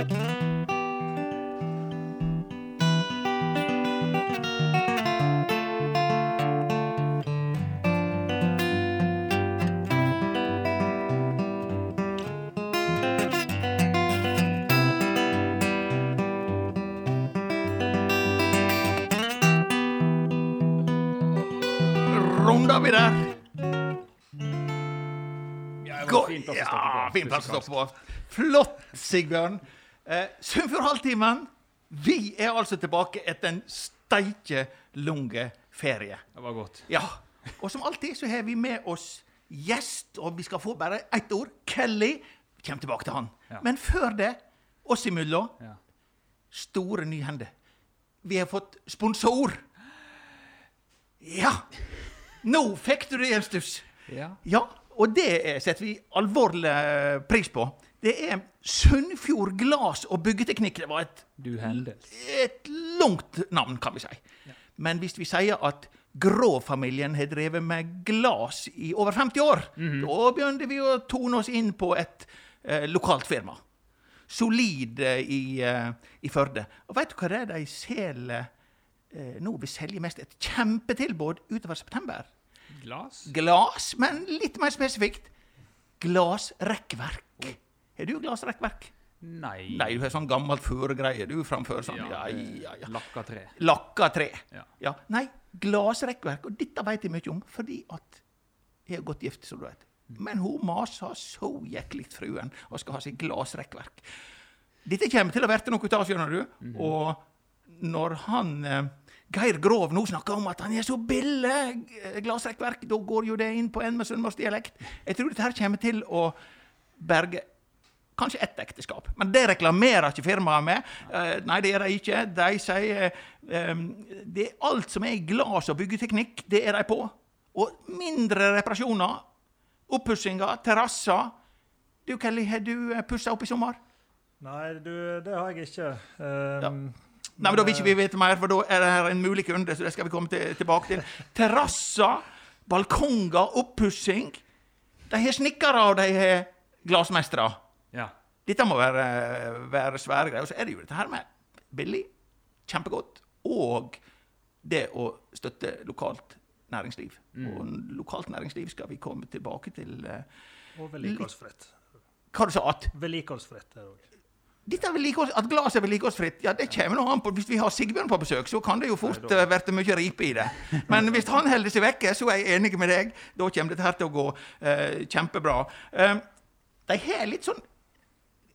Runder vi der. Ja, fin plass å stoppe på. Flott, Sigbjørn. Eh, Sunnfjordhalvtimen. Vi er altså tilbake etter en steike lange ferie. Det var godt. Ja. Og som alltid så har vi med oss gjest, og vi skal få bare ett ord. Kelly. Kommer tilbake til han. Ja. Men før det, oss imellom, Ja. store nyhender. Vi har fått sponsor. Ja! Nå fikk du det en stuss. ja. Ja, og det er- setter vi alvorlig pris på. Det er Sunnfjord Glass og Byggeteknikk. Det var et, Du et langt navn, kan vi si. Men hvis vi sier at Grå-familien har drevet med glas i over 50 år, da begynte vi å tone oss inn på et eh, lokalt firma. Solid eh, i, eh, i Førde. Og veit du hva det er de selger eh, nå? Vi selger mest et kjempetilbud utover september Glas? glas, men litt mer spesifikt. Glasrekkverk. Har du glasrekkverk? Nei. Nei, du har sånn gammelt føregreie du framfører Sånn. Ja, eh, ja, ja. Lakka tre. Lakka tre. Ja. Ja. Nei, glasrekkverk. Og dette vet jeg mye om, fordi at jeg er godt gift, som du vet. Men hun maser så jæklig fruen og skal ha seg glasrekkverk. Dette kommer til å verte noe av, skjønner du. Og når han eh, Geir Grov nå snakker om at han er så billig glassrekkverk, glasrekkverk, da går jo det inn på en med sunnmørsdialekt. Jeg tror dette her kommer til å berge Kanskje ett ekteskap. Men det reklamerer ikke firmaet med. Eh, nei, det gjør de ikke. De sier eh, det er alt som er glass og byggeteknikk, det er de på. Og mindre reparasjoner, oppussinger, terrasser. Du Kelly, har du pussa opp i sommer? Nei, du, det har jeg ikke. Um, Nei, men Da vil ikke vi vite mer, for da er det her en mulig kunde. så det skal vi komme til, tilbake til. Terrasser, balkonger, oppussing. De har snekkere, og de har glassmestere. Ja. Dette må være, være svære greier. Og så er det jo dette her med billig, kjempegodt, og det å støtte lokalt næringsliv. Og lokalt næringsliv skal vi komme tilbake til. eh, Og vedlikeholdsfritt. Hva du sa at? Vedlikeholdsfritt er òg. Dette er At glasset er vedlikeholdsfritt, ja, det kommer nå an på. Hvis vi har Sigbjørn på besøk, så kan det jo fort uh, bli mye ripe i det. Men hvis han holder seg vekke, så er jeg enig med deg. Da kommer dette her til å gå uh, kjempebra. Uh, de har litt sånn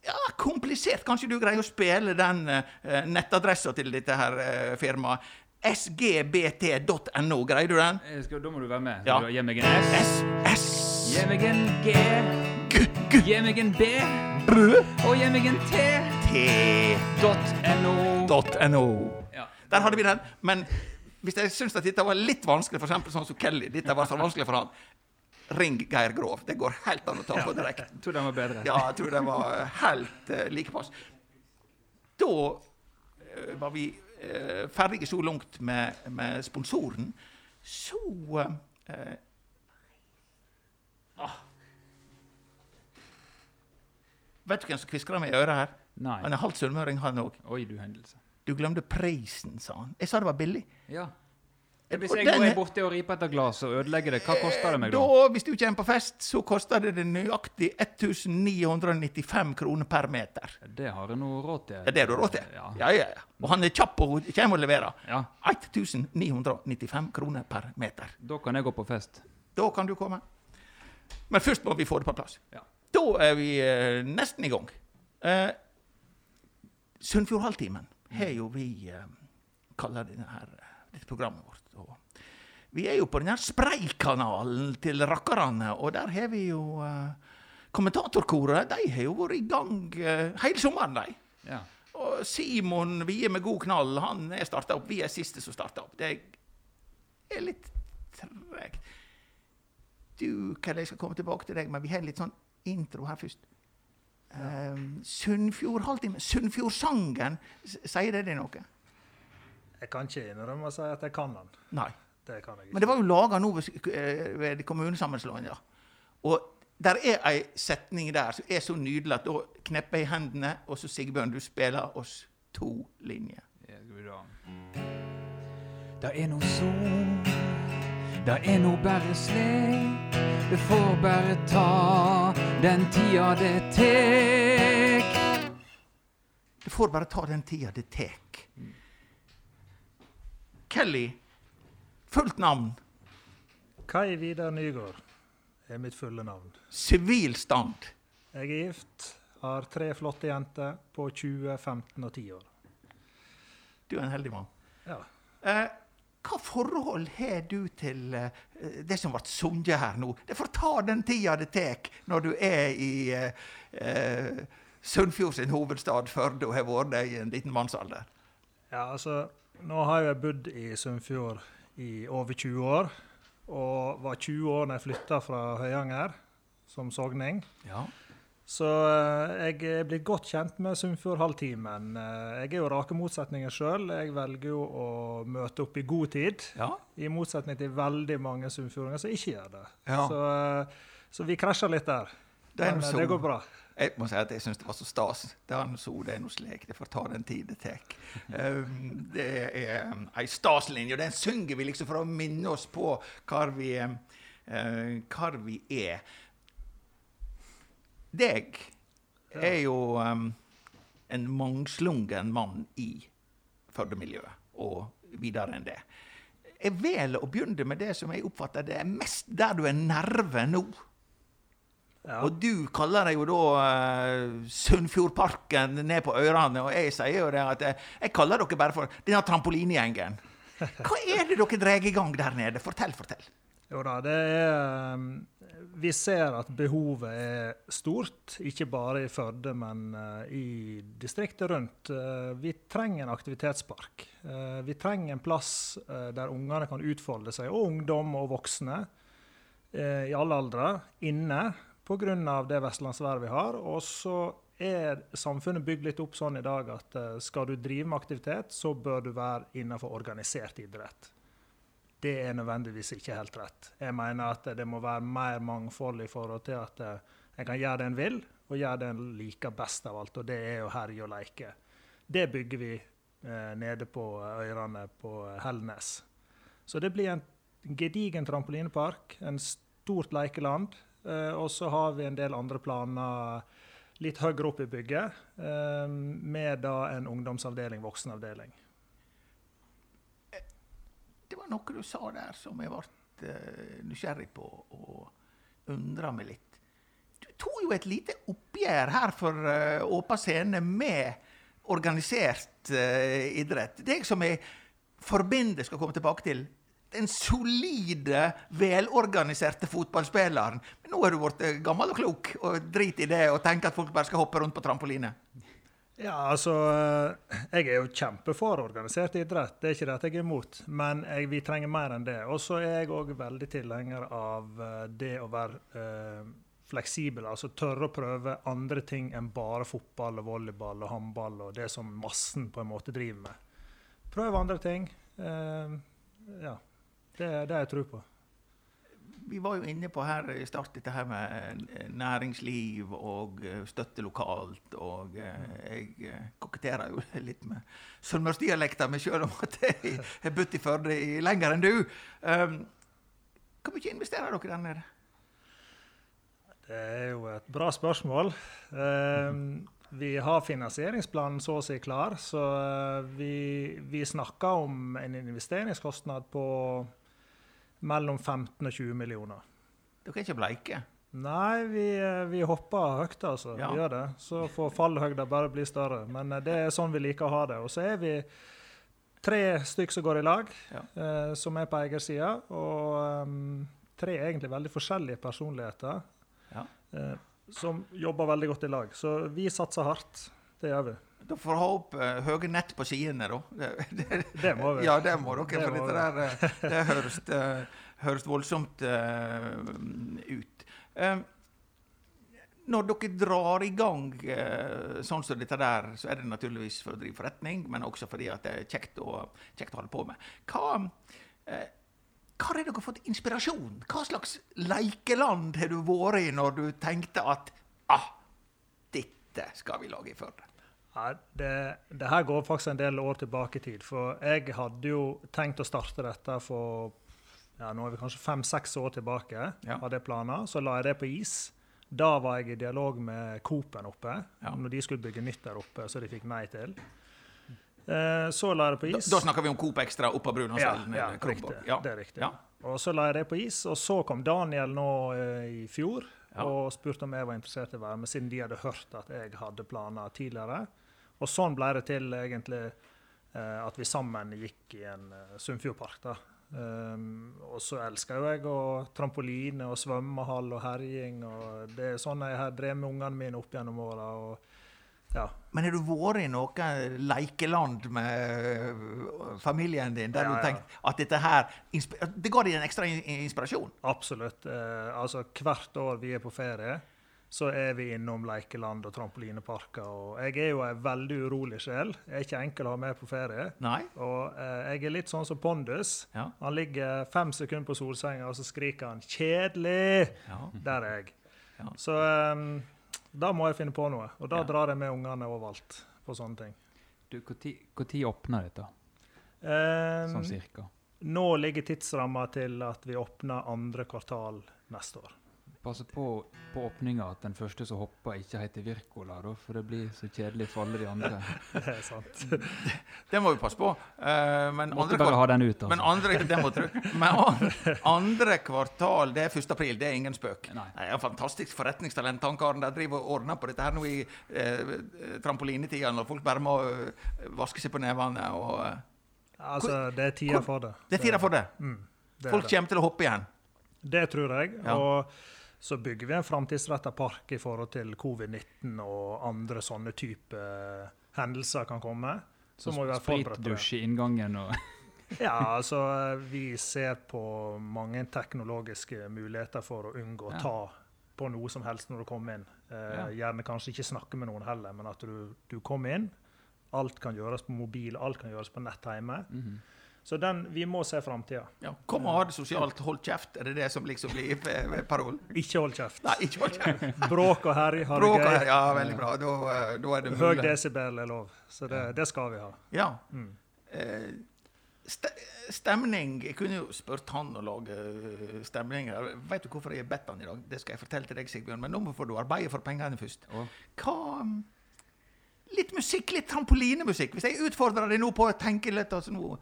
ja, komplisert. Kanskje du greier å spille den uh, nettadressa til dette her uh, firmaet. sgbt.no. Greier du den? Skal, da må du være med. Ja. Du Gi meg en S. S, S, Gi meg en G. G, G, Gi meg en B. Brød. Og gi meg en T. T, Dot .no. Ja. Der hadde vi den. Men hvis jeg syns at dette var litt vanskelig, for eksempel sånn som Kelly Dette var så vanskelig for han. Ring Geir Grov. Det går helt an å ta på direkte. Jeg tror den var bedre. Ja, jeg tror den var helt uh, like pass. Da uh, var vi uh, ferdige så langt med, med sponsoren. Så eh, ah. Vet du hvem som kviskra meg i øret her? Nei. Han er halvt sunnmøring, han òg. Du hendelse. Du glemte prisen, sa han. Jeg sa det var billig. Ja. Hvis jeg den går borte og riper etter glass og ødelegger det, hva koster det meg da? Da, hvis du kommer på fest, så koster det det nøyaktig 1995 kroner per meter. Det har jeg nå råd til. Det er det du har råd til? Ja. ja, ja. ja. Og han er kjapp og kommer og leverer. Ja. 1995 kroner per meter. Da kan jeg gå på fest. Da kan du komme. Men først må vi få det på plass. Ja. Da er vi eh, nesten i gang. Eh, Sunnfjordhalvtimen har jo vi eh, kaller dette programmet vårt. Vi er jo på den her Spreikanalen til rakkerne, og der har vi jo uh, kommentatorkoret. De har jo vært i gang uh, hele sommeren, de. Ja. Og Simon Wie med god knall, han er starta opp. Vi er siste som starta opp. Det er litt tregt. Du, Kalle, jeg skal komme tilbake til deg, men vi har litt sånn intro her først. Um, Sunnfjordhalvtime. Sunnfjordsangen, sier det deg noe? Jeg kan ikke innrømme å si at jeg kan den. Nei. Det kan jeg Men det var jo laga nå ved, eh, ved kommunesammenslåinga. Og Der er ei setning der som er så nydelig at da knepper jeg i hendene, og så Sigbjørn, du spiller oss to linjer. Ja. Det er no sol, det er no bare slik. Det får bare ta den tida det tek. Det får bare ta den tida det tek. Kelly, fullt navn, Kai Vidar Nygaard er mitt fulle navn. sivil stand. Jeg er gift, har tre flotte jenter på 20, 15 og 10 år. Du er en heldig mann. Ja. Eh, hva forhold har du til eh, det som ble sunget her nå? Det får ta den tida det tek når du er i eh, eh, Sunnfjord sin hovedstad, Førde, og har vært der i en liten mannsalder. ja, altså Nå har jeg bodd i Sunnfjord i over 20 år. Og var 20 år da jeg flytta fra Høyanger som sogning. Ja. Så eh, jeg er blitt godt kjent med Sunnfjordhalvtimen. Eh, jeg er jo rake motsetninger sjøl. Jeg velger jo å møte opp i god tid. ja. I motsetning til veldig mange sunnfjordinger som ikke gjør det. Ja. Så, eh, så vi krasjer litt der. Er Men eh, det går bra. Jeg må si at jeg syns det var så stas. Er noe så, det noe slik. Det får ta den tid det tar. Um, det er um, ei staslinje, og den synger vi liksom for å minne oss på hvor vi, uh, hvor vi er. Deg er jo um, en mangslungen mann i Førde-miljøet, og videre enn det. Jeg velger å begynne med det som jeg oppfatter det er mest der du er nerve nå. Ja. Og du kaller det jo da uh, Sunnfjordparken ned på ørene, og jeg sier jo det at jeg, jeg kaller dere bare for denne trampolinegjengen. Hva er det dere drar i gang der nede? Fortell, fortell. Jo da, det er um, Vi ser at behovet er stort, ikke bare i Førde, men i distriktet rundt. Vi trenger en aktivitetspark. Vi trenger en plass der ungene kan utfolde seg, og ungdom og voksne i alle aldre, inne pga. det vestlandsværet vi har. Og så er samfunnet bygd litt opp sånn i dag at uh, skal du drive med aktivitet, så bør du være innenfor organisert idrett det er nødvendigvis ikke helt rett. Jeg mener at det må være mer mangfold i forhold til at eh, en kan gjøre det en vil, og gjøre det en liker best av alt, og det er å herje og leke. Det bygger vi eh, nede på øyrene på Hellnes. Så det blir en gedigen trampolinepark, en stort lekeland, eh, og så har vi en del andre planer litt høyere opp i bygget, eh, med da en ungdomsavdeling, voksenavdeling. Det var noe du sa der som jeg ble nysgjerrig på og undra meg litt. Du tok jo et lite oppgjør her for Åpa scene med organisert idrett. Det som jeg forbinder, skal komme tilbake til, den solide, velorganiserte fotballspilleren. Men nå er du blitt gammel og klok og drit i det og tenker at folk bare skal hoppe rundt på trampoline. Ja, altså eh, Jeg er jo kjempe for organisert idrett, det er ikke det at jeg er imot. Men jeg, vi trenger mer enn det. Og så er jeg òg veldig tilhenger av eh, det å være eh, fleksibel. Altså tørre å prøve andre ting enn bare fotball og volleyball og håndball og det som massen på en måte driver med. Prøv andre ting. Eh, ja. Det er det jeg tror på. Vi var jo inne på her i start dette her med eh, næringsliv og eh, støtte lokalt. Og eh, jeg koketterer jo litt med sunnmørsdialekta mi, sjøl om at jeg har bodd i Førde lenger enn du. Um, hvor mye investerer dere der nede? Det er jo et bra spørsmål. Um, vi har finansieringsplanen så å si klar, så vi, vi snakker om en investeringskostnad på mellom 15 og 20 millioner. Dere er ikke bleike? Nei, vi, eh, vi hopper høyt, altså. Ja. Vi gjør det. Så får fallhøyda bare bli større. Men eh, det er sånn vi liker å ha det. Og så er vi tre stykk som går i lag, Ja. eh, som er på eiersida. Og um, tre egentlig veldig forskjellige personligheter Ja. eh, som jobber veldig godt i lag. Så vi satser hardt. Det gjør vi. Da får opp uh, høye nett på skiene, da. Det, det, Det må vi. Ja, det må dere. Det For dette der, eh, det høres, eh, høres voldsomt eh, ut. Eh, når dere drar i gang eh, sånn som dette der, så er det naturligvis for å drive forretning, men også fordi at det er kjekt å, kjekt å holde på med. Hva, eh, Hvor har dere fått inspirasjon? Hva slags leikeland har du vært i når du tenkte at ah, dette skal vi lage i Førde? Ja, det, det her går faktisk en del år tilbake i tid. For jeg hadde jo tenkt å starte dette for ja, nå er vi kanskje fem-seks år tilbake. Ja. hadde jeg planer. Så la jeg det på is. Da var jeg i dialog med Coop-en oppe, Ja. når de skulle bygge nytt der oppe, så de fikk nei til. Eh, så la jeg det på is. da snakker vi om Coop Extra oppe av Brunasellen. ja, Kronborg. riktig. Ja. Det er riktig. Og så la jeg det på is, og så kom Daniel nå eh, i fjor og spurte om jeg var interessert i å være med, siden de hadde hørt at jeg hadde planer tidligere. Og sånn ble det til egentlig eh, at vi sammen gikk i en uh, Sunnfjordpark. da. Um, og så elsker jo jeg å trampoline og svømmehall og herjing. og Det er sånn jeg har drevet med ungene mine opp gjennom åra. Ja. Men har du vært i noe leikeland med familien din der Ja, du tenkte at dette her Det ga deg en ekstra inspirasjon? Absolutt. Uh, altså Hvert år vi er på ferie, så er vi innom lekeland og trampolineparker. Og jeg er jo ei veldig urolig sjel. Jeg er ikke enkel å ha med på ferie. Nei? Og eh, jeg er litt sånn som Pondus. Ja. Han ligger fem sekunder på solsenga, og så skriker han 'kjedelig'. ja. Der er jeg. Ja. Så um, da må jeg finne på noe. Og da drar jeg med ungene overalt på sånne ting. Du, Når åpner dette, Um, sånn cirka? nå ligger tidsramma til at vi åpner andre kvartal neste år. Passe på på åpninga at den første som hopper, ikke heter Wirkola, da, for det blir så kjedelig for alle de andre. Det er sant. Det må vi passe på. Uh, men Måtte andre bare ha den ut, Men altså. andre, det må. Men andre kvartal, det er 1. april, det er ingen spøk. Nei. Det er fantastisk forretningstalent. Han karen der driver og ordner på dette her nå i eh, trampolinetida, når folk bare må eh, vaske seg på nevene. Og, uh, Altså, det er tida for det. det er tida for det. Mm, det Folk kommer til å hoppe igjen. Det tror jeg. Ja. Og så bygger vi en framtidsretta park i forhold til covid-19 og andre sånne type eh, hendelser kan komme. Så må vi være forberedt på det. Spritdusj i inngangen og Ja, altså vi ser på mange teknologiske muligheter for å unngå å Ja. ta på noe som helst når du kommer inn. Eh, Gjerne kanskje ikke snakke med noen heller, men at du, du kommer inn. Alt kan gjøres på mobil, alt kan gjøres på nett hjemme. Mhm. Så den, vi må se framtida. Ja. Kom og ha det sosialt, hold kjeft. Er det det som liksom blir eh, parolen? Ikke hold kjeft. Nei, ikke hold kjeft. Bråk og herj, ha det gøy. ja, veldig bra. Da, eh, da er det Høy mulig. desibel er lov, så det, det skal vi ha. Ja. Mm. Eh, ste stemning Jeg kunne jo spurt han å lage stemning. Vet du hvorfor jeg har bedt han i dag? Det skal jeg fortelle til deg, Sigbjørn. Men nå får du arbeide for pengene først. Hva mm, Litt musikk, litt trampolinemusikk. Hvis jeg utfordrer deg nå på å tenke litt altså nå,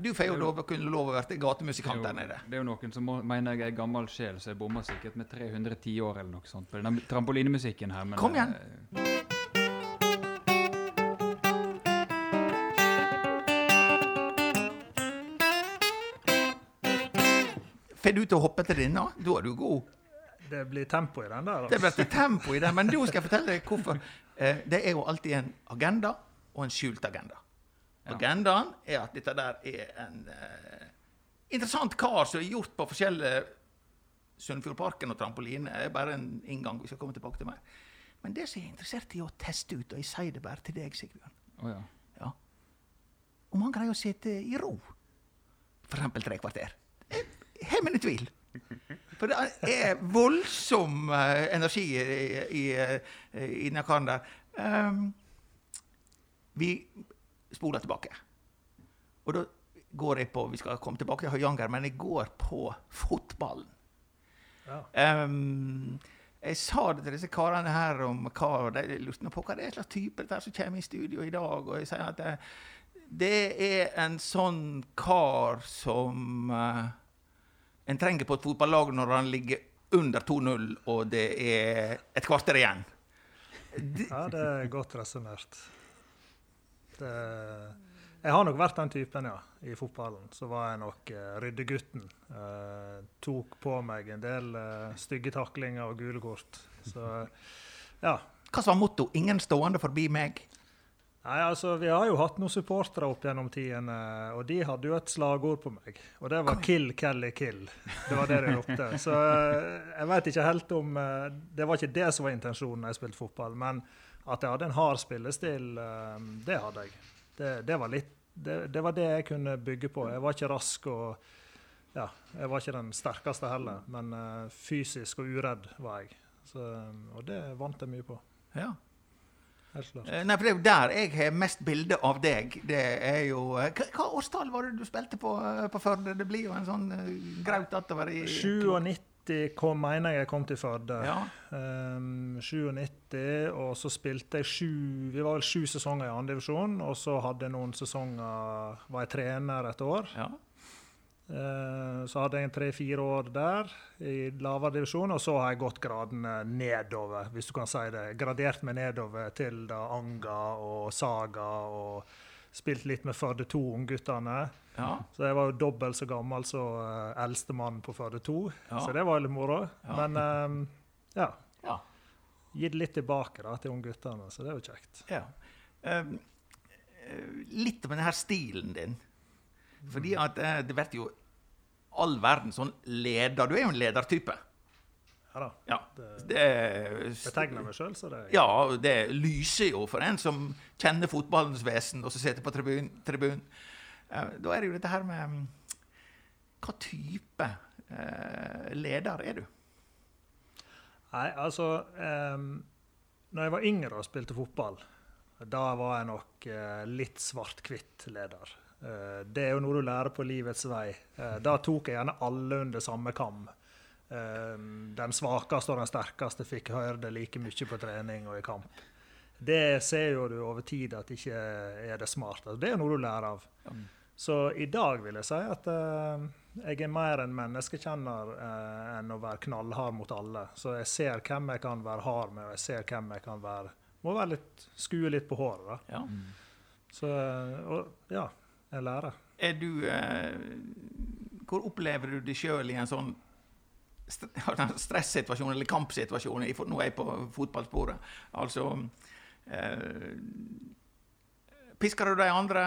Du får jo lov, kunne lov å være gatemusikant er der nede. det er jo noen som må, mener jeg er gammel sjel, så jeg bommer sikkert med 310 år eller noe sånt på denne trampolinemusikken her. Men, Kom igjen. eh, Får du til å hoppe til denne? Da er du god. Det blir tempo i den der. Det Altså. blir tempo i den. Men da skal jeg fortelle deg hvorfor. Eh, det er jo alltid en agenda og en skjult agenda. Agendaen er at dette der er en eh, interessant kar som er gjort på forskjellige Sunnfjordparken og trampoline. er bare en inngang. Vi skal komme tilbake til mer. Men det som jeg er interessert i å teste ut, og jeg sier det bare til deg, Sigbjørn oh, ja. ja. Om han greier å sitte i ro, eksempel tre kvarter. Jeg har mine tvil. For det er voldsom eh, energi i, i, i, denne karen der. Um, vi spoler tilbake. Og da går jeg på Vi skal komme tilbake til Høyanger, men jeg går på fotballen. Ja. Um, jeg sa det til disse karene her om hva de lurte på hva det er slags type dette som kommer i studio i dag. Og jeg sier at det, det er en sånn kar som uh, en trenger på et fotballag når han ligger under 2-0 og det er et kvarter igjen. ja, det er godt resonnert. Det- Jeg har nok vært den typen, ja. I fotballen så var jeg nok uh, ryddegutten. Uh, tok på meg en del uh, stygge taklinger og gule kort. Så ja. Hva var motto? 'Ingen stående forbi meg'? Nei, altså, Vi har jo hatt noen supportere opp gjennom tidene, og de hadde jo et slagord på meg. Og det var 'Kill Kelly Kill'. Det var det de ropte. Så eh, jeg vet ikke helt om eh, Det var ikke det som var intensjonen da jeg spilte fotball, men at jeg hadde en hard spillestil, eh, det hadde jeg. Det, det, var litt, det, det var det jeg kunne bygge på. Jeg var ikke rask og ja, jeg var ikke den sterkeste heller, men eh, fysisk og uredd var jeg. Så, og det vant jeg mye på. Ja. Helt klart. Eh, Nei, for det er jo der jeg har mest bilde av deg. Det er jo eh, Hva, hva årstall var det du spilte på eh, på Førde? Det blir jo en sånn eh, graut attover i 97 kom, mener jeg jeg kom til Førde. Ja. Um, 97, og så spilte jeg sju Vi var vel sju sesonger i andredivisjon, og så hadde jeg noen sesonger Var jeg trener et år. ja. Uh, så hadde jeg en tre-fire år der i lavere divisjon, og så har jeg gått gradene nedover, hvis du kan si det. Gradert meg nedover til da Anga og Saga, og spilt litt med Førde 2, ungguttene. ja. Så jeg var jo dobbelt så gammel som uh, eldstemann på Førde 2, Ja. så det var litt moro. Ja. Men um, ja, ja. gitt litt tilbake da, til ungguttene, så det er jo kjekt. Ja. Um, eh, litt om denne stilen din. Fordi at eh, det blir jo all verden sånn leder. Du er jo en ledertype. Ja da. Ja. Det- Det, betegner meg sjøl, så det ja, det lyser jo for en som kjenner fotballens vesen, og som sitter på tribun. tribun. Da er det jo dette her med mm, Hva type eh, leder er du? Nei, altså um, Når jeg var yngre og spilte fotball, da var jeg nok eh, litt svart-hvitt-leder. Eh, det er jo noe du lærer på livets vei. Da tok jeg gjerne alle under samme kam. Eh, den svakeste og den sterkeste fikk høre det like mye på trening og i kamp. Det ser jo du over tid at ikke er det smart. Altså, det er noe du lærer av. Så i dag vil jeg si at uh, jeg er mer en menneskekjenner uh, enn å være knallhard mot alle. Så jeg ser hvem jeg kan være hard med, og jeg ser hvem jeg kan være Må være litt, skue litt på håret. Ja. Så og ja, jeg lærer. Er du uh, Hvor opplever du deg sjøl i en sånn stressituasjon eller kampsituasjon? Nå er jeg på fotballsporet. Altså eh, Pisker du de andre?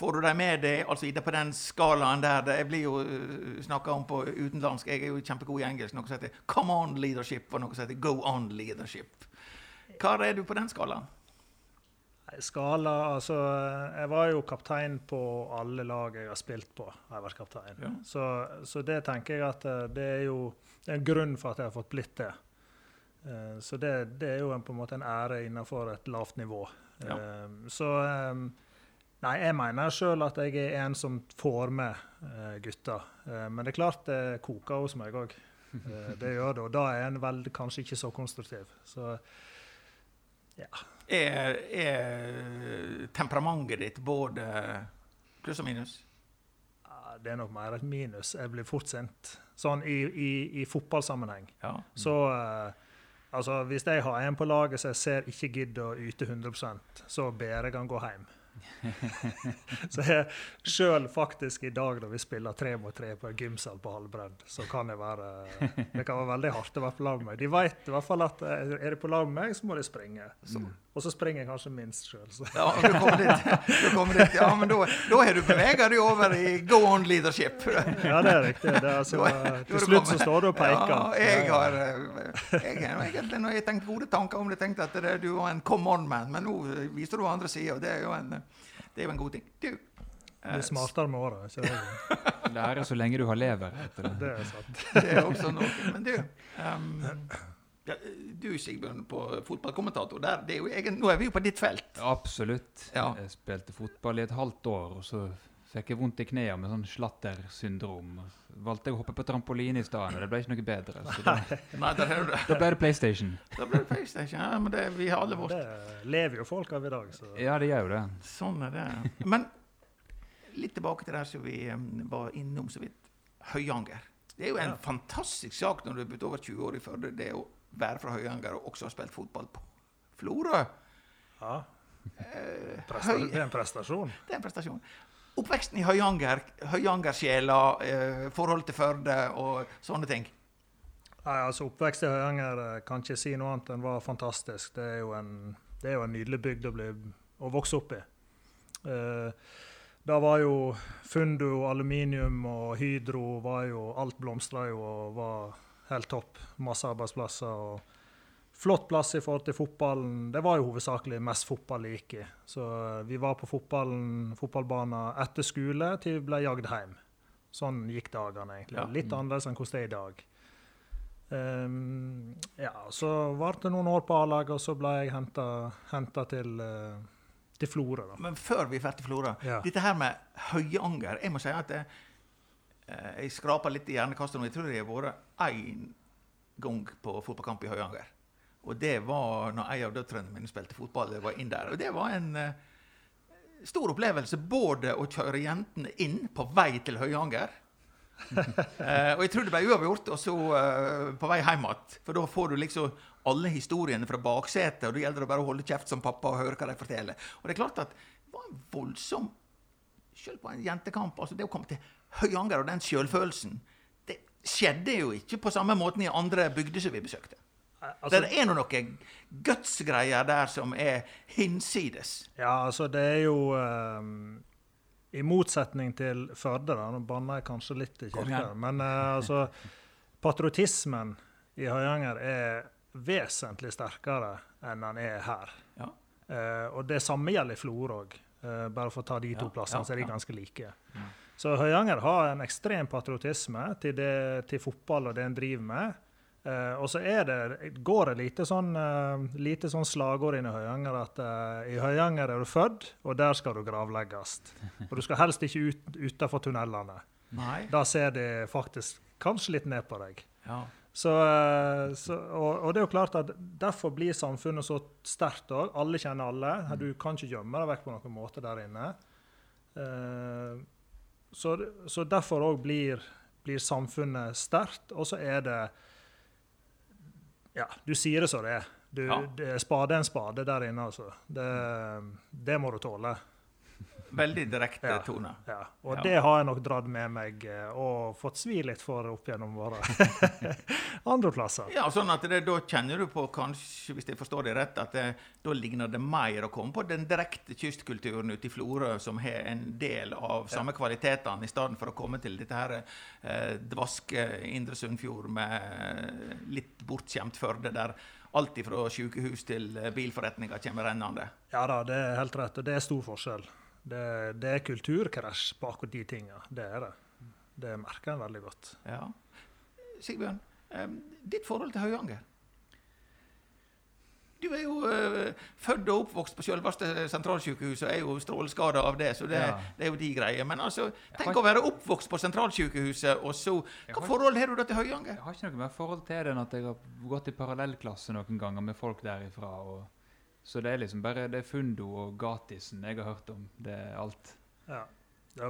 Får du dem med deg? Altså på den skalaen der det, blir jo uh, snakka om på utenlandsk. Jeg er jo kjempegod i engelsk. Noe som heter 'come on leadership', og noe som heter 'go on leadership'. Hva er du på den skalaen? Skala Altså, jeg var jo kaptein på alle lag jeg har spilt på. har jeg vært kaptein. Ja. Så, så det tenker jeg at eh, det er jo det er en grunn for at jeg har fått blitt det. Eh, Så det, det er jo en, på en måte en ære innenfor et lavt nivå. Ja. Eh, Så Nei, jeg mener sjøl at jeg er en som får med gutta. Eh, Men det er klart det koker hos meg òg. Det gjør det, og da er en vel kanskje ikke så konstruktiv. Så Er, er temperamentet ditt både pluss og minus? Ja, det er nok mer et minus. Jeg blir fort sint. Sånn i, i, i fotballsammenheng. Ja. Så eh, altså, hvis jeg har en på laget som jeg ser ikke gidder å yte 100% så ber jeg han gå hjem. så jeg sjøl faktisk i dag, når vi spiller tre mot tre på en gymsal på halvbredd, så kan det være Det kan være veldig hardt å være på lag med meg. De vet i hvert fall at eh, er de på lag med meg, så må de springe. Så, og så springer jeg kanskje minst sjøl. Ja, du kommer dit. Du kommer dit. Ja, men da, har du bevega deg over i go on leadership. Ja, det er riktig. Det er altså, til du slutt så står du og peker. Ja, jeg har eh, jeg, egentlig, Når jeg tenkt gode tanker om det, tenkte at det, du var en come on-man, men nå viser du andre sida, og det er jo en, det er jo en god ting. Du, eh, Blir smartere med åra. ikke? Lære så lenge du har lever. Etter det. Det er sant. det er også noe. Men du, ehm, ja, du Sigbjørn, på fotballkommentator, der, det er jo egen, nå er vi jo på ditt felt. Absolutt. Ja. Jeg spilte fotball i et halvt år, og så fikk jeg vondt i knærne med sånn slattersyndrom. Valgte jeg å hoppe på trampoline i stedet, og det ble ikke noe bedre. Så da, Nei, der er du det. da ble det PlayStation. Da ble det PlayStation. Ja, men det, vi har alle vårt. Det lever jo folk av i dag. Så. Ja, det gjør jo det. Sånn er det. Men litt tilbake til det som vi var innom så vidt. Høyanger. Det er jo en Ja. fantastisk sak når du er blitt over 20 år i Førde, det å være fra Høyanger og også ha spilt fotball på Florø. Ja, Eh, presta det er en prestasjon. det er en prestasjon. Oppveksten i Høyanger, Høyanger-sjela, eh, forhold til Førde og sånne ting. Nei, altså Oppvekst i Høyanger eh, kan ikke si noe annet enn var fantastisk. Det er jo en, det er jo en nydelig bygd å, bli, å vokse opp i. Eh, da var jo Fundo, aluminium og Hydro var jo, Alt blomstra jo og var helt topp. Masse arbeidsplasser. og Flott plass i forhold til fotballen. Det var jo hovedsakelig mest fotball det gikk i. Så eh, vi var på fotballbanen etter skole til vi ble jagd hjem. Sånn gikk dagene, egentlig. Ja. Litt annerledes enn hvordan det er i dag. Um, ja, så varte det noen år på A-laget, og så ble jeg henta til, uh, til Florø. Men før vi drar til Flora, Ja. dette her med Høyanger Jeg må si at jeg, eh, jeg skraper litt i hjernekastet nå. Jeg tror jeg har vært én gang på fotballkamp i Høyanger. Og det var når en av døtrene mine spilte fotball. Jeg var inn der. Og det var en uh, stor opplevelse både å kjøre jentene inn på vei til Høyanger uh, og jeg tror det ble uavgjort, og så uh, på vei hjem igjen. For da får du liksom alle historiene fra baksetet, og da gjelder det bare å holde kjeft som pappa og høre hva de forteller. Og det er klart at det var en voldsom Selv på en jentekamp. altså Det å komme til Høyanger og den sjølfølelsen, det skjedde jo ikke på samme måten i andre bygder som vi besøkte. Altså, det er nå noen gutsgreier der som er hinsides. Ja, altså det er jo um, I motsetning til Førde, da, nå banner jeg kanskje litt i kirka, men uh, altså Patriotismen i Høyanger er vesentlig sterkere enn den er her. Ja. Uh, og det samme gjelder i Florø òg. bare for å ta de to Ja, plassene, ja, så er de. Mm. ganske like. Så Høyanger har en ekstrem patriotisme til, det, til fotball og det en driver med. Uh, og så det, går det lite sånn, uh, lite sånn slagord inn i Høyanger at uh, i Høyanger er du født, og der skal du gravlegges. Og du skal helst ikke ut utenfor tunnelene. Nei. Da ser de faktisk kanskje litt ned på deg. Ja. Så, så, og, og det er jo klart at Derfor blir samfunnet så sterkt òg. Alle kjenner alle. Du kan ikke gjemme deg vekk på noen måte der inne. Eh, så, så derfor òg blir, blir samfunnet sterkt. Og så er det Ja, du sier det som det er. Du, Ja. det spade er en spade der inne, altså. Det, det må du tåle. Veldig direkte Ja. tone. Ja. Og Ja. det har jeg nok dratt med meg eh, og fått svi litt for opp gjennom våre andre plasser. Ja, sånn at det, Da kjenner du på, kanskje, hvis jeg forstår det rett, at det, da ligner det mer å komme på den direkte kystkulturen ute i Florø, som har en del av samme kvalitetene, i stedet for å komme til dette her eh, dvaske Indre Sunnfjord med litt bortskjemt Førde, der alt fra sykehus til eh, bilforretninger kommer rennende. Ja da, det er helt rett, og det er stor forskjell. Det, det er kulturkrasj på akkurat de tinga. Det er det. Det merker en veldig godt. Ja. Sigbjørn, ditt forhold til Høyanger? Du er jo eh, født og oppvokst på selveste sentralsykehuset og er jo stråleskada av det, så det, Ja. det er jo de greier. Men altså, tenk ikke... å være oppvokst på sentralsykehuset, og så Hva har- forhold har du da til Høyanger? Jeg har ikke noe mer forhold til det enn at jeg har gått i parallellklasse noen ganger med folk derifra. Og, så det er liksom bare det er Fundo og Gatisen jeg har hørt om. Det er alt. Ja.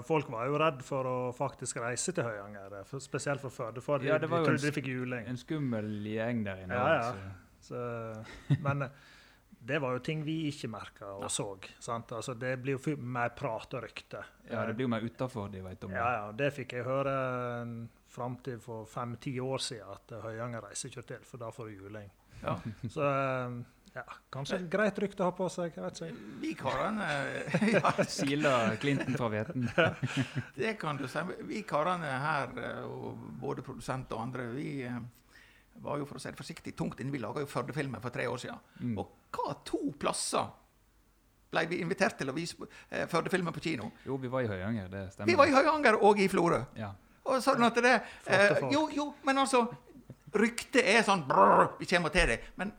Folk var jo redd for å faktisk reise til Høyanger, spesielt for Førde, for de, Ja, det var de trodde de fikk juling. En skummel gjeng der inne. Ja, ja. Så, men eh, det var jo ting vi ikke merka og så. Sant? Altså, det blir jo mer prat og rykte. ja, det blir jo mer utafor de vet om det. Ja, ja, det fikk jeg høre fram til for fem-ti år siden, at Høyanger reiser ikke til, for da får du juling. Ja. Så eh, ja, kanskje et greit rykte å ha på seg. jeg vet ikke. Vi karene ja, Siler Clinton fra hveten. det kan du si. Vi karene her, eh, og både produsent og andre, vi eh, var jo for å si det forsiktig tungt inne. Vi laga jo Førde-filmen for tre år siden. Mm. Og hva to plasser ble vi invitert til å vise eh, Førde-filmen på kino? Jo, vi var i Høyanger, det stemmer. Vi var i Høyanger og i Florø. Ja. Og sånn at det eh. Jo, jo, men altså Ryktet er sånn brrr, Vi kommer til det. Men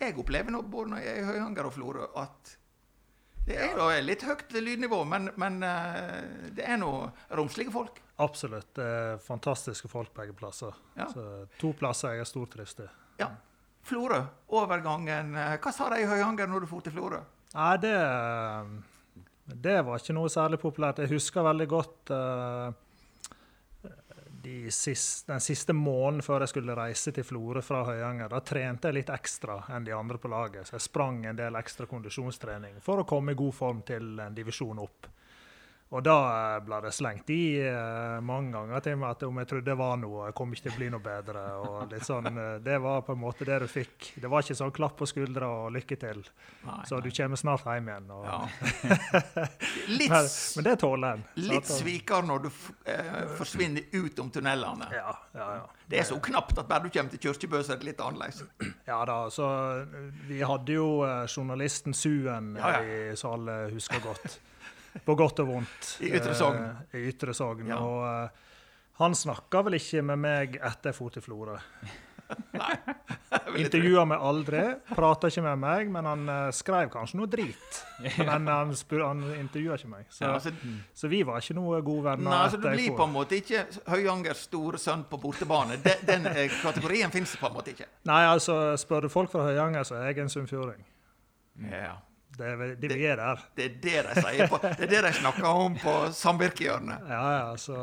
jeg opplever nå, både når jeg er i Høyanger og Florø, at det er jo litt høyt lydnivå, men, men eh, det er nå romslige folk. Absolutt. Det er fantastiske folk begge plasser. Ja. Så to plasser jeg er stortrives i. Ja. Florø, overgangen eh, Hva sa de i Høyanger når du dro til Florø? Nei, det, det var ikke noe særlig populært. Jeg husker veldig godt eh, de siste, den siste måneden før jeg skulle reise til Florø fra Høyanger. Da trente jeg litt ekstra enn de andre på laget. Så jeg sprang en del ekstra kondisjonstrening for å komme i god form til en divisjon opp. Og da eh, ble det slengt i eh, mange ganger til meg at om jeg trodde det var noe, jeg kom ikke til å bli noe bedre. og litt sånn, eh, Det var på en måte det du fikk. Det var ikke sånn klapp på skuldra og lykke til. Nei, Så du kommer snart hjem igjen. Og, ja. Litt, men, men det tåler en. litt sviker når du eh, forsvinner ut om tunnelene. Ja, ja, ja. Det er så knapt at bare du kommer til Kirkebø, så er det litt annerledes. Ja da, så vi hadde jo journalisten Suen Ja, ja. i, salen, husker godt. På godt og vondt. I Ytre Sogn. Uh, I Ytre Sogn. Ja. Og uh, han snakka vel ikke med meg etter jeg i Florø. Intervjua meg aldri, prata ikke med meg, men han uh, skrev kanskje noe drit. Men han, spur, han intervjua ikke meg. Så, Ja, altså, så vi var ikke noe gode venner. Nei, altså Du blir på en måte ikke Høyangers store sønn på bortebane. Den, den eh, kategorien fins på en måte ikke. Nei, altså, spør du folk fra Høyanger, så er jeg en sunnfjording. Ja. Det vel- vi er der. Det er det de sier på, det er det de snakker om på samvirkehjørnet. Ja, ja, så,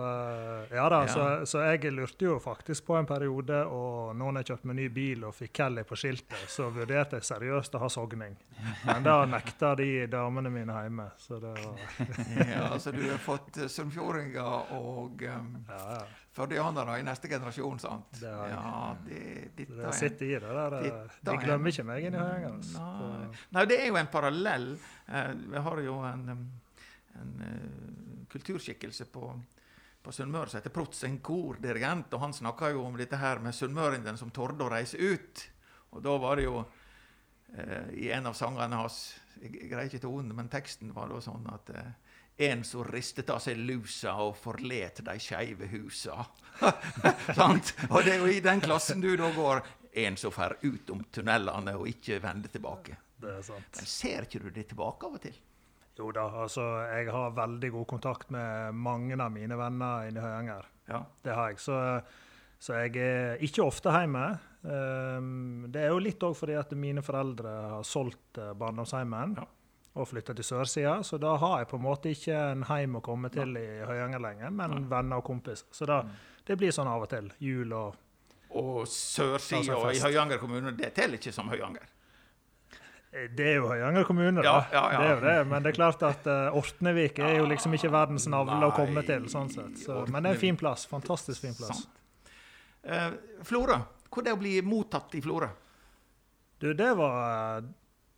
ja da, Ja. Så, så jeg lurte jo faktisk på en periode, og når jeg kjøpte meg ny bil og fikk Kelly på skiltet, så vurderte jeg seriøst å ha sogning. Men da nekta de damene mine hjemme. Så det var Ja, altså Du har fått eh, sunnfjordinger og um, Ja, ja. Førdianere i neste generasjon, sant? Det har. Ja, det, dette det sitter i det der. De er- glemmer ikke meg inni. Altså. Nei. Nei, det er jo en parallell. Eh, Vi har jo en, um, en eh, kulturskikkelse på, på Sunnmøre som heter Protz, en kordirigent. Og han snakka jo om dette her med sunnmøringene som torde å reise ut. Og da var det jo eh, i en av sangene hans Jeg greier ikke tonen, men teksten var da sånn at eh, en som ristet av seg lusa og forlet de skeive husa. Sant? Og det er jo i den klassen du da går. En som fer ut om tunnelene og ikke vender tilbake. Det er sant. Men ser ikke du det tilbake av og til? Jo da, altså jeg har veldig god kontakt med mange av mine venner inne i Høyanger. Ja. Det har jeg. Så, så jeg er ikke ofte hjemme. Um, det er jo litt òg fordi at mine foreldre har solgt uh, barndomshjemmen Ja. Og flytta til sørsida, så da har jeg på en måte ikke en heim å komme til i Høyanger lenger, men venner og kompiser. Så da, det blir sånn av og til. Jul og Og sørsida Altså i. Høyanger kommune, det teller ikke som Høyanger. Eh, Det er jo Høyanger kommune, da. Ja, ja, ja. Det er jo det. Men det er klart at uh, Ortnevik er jo liksom ikke verdens navle å komme til. sånn sett. Så, men det er en fin plass. Fantastisk fin plass. Uh, Florø. Hvordan er det å bli mottatt i Florø? Du, det var eh,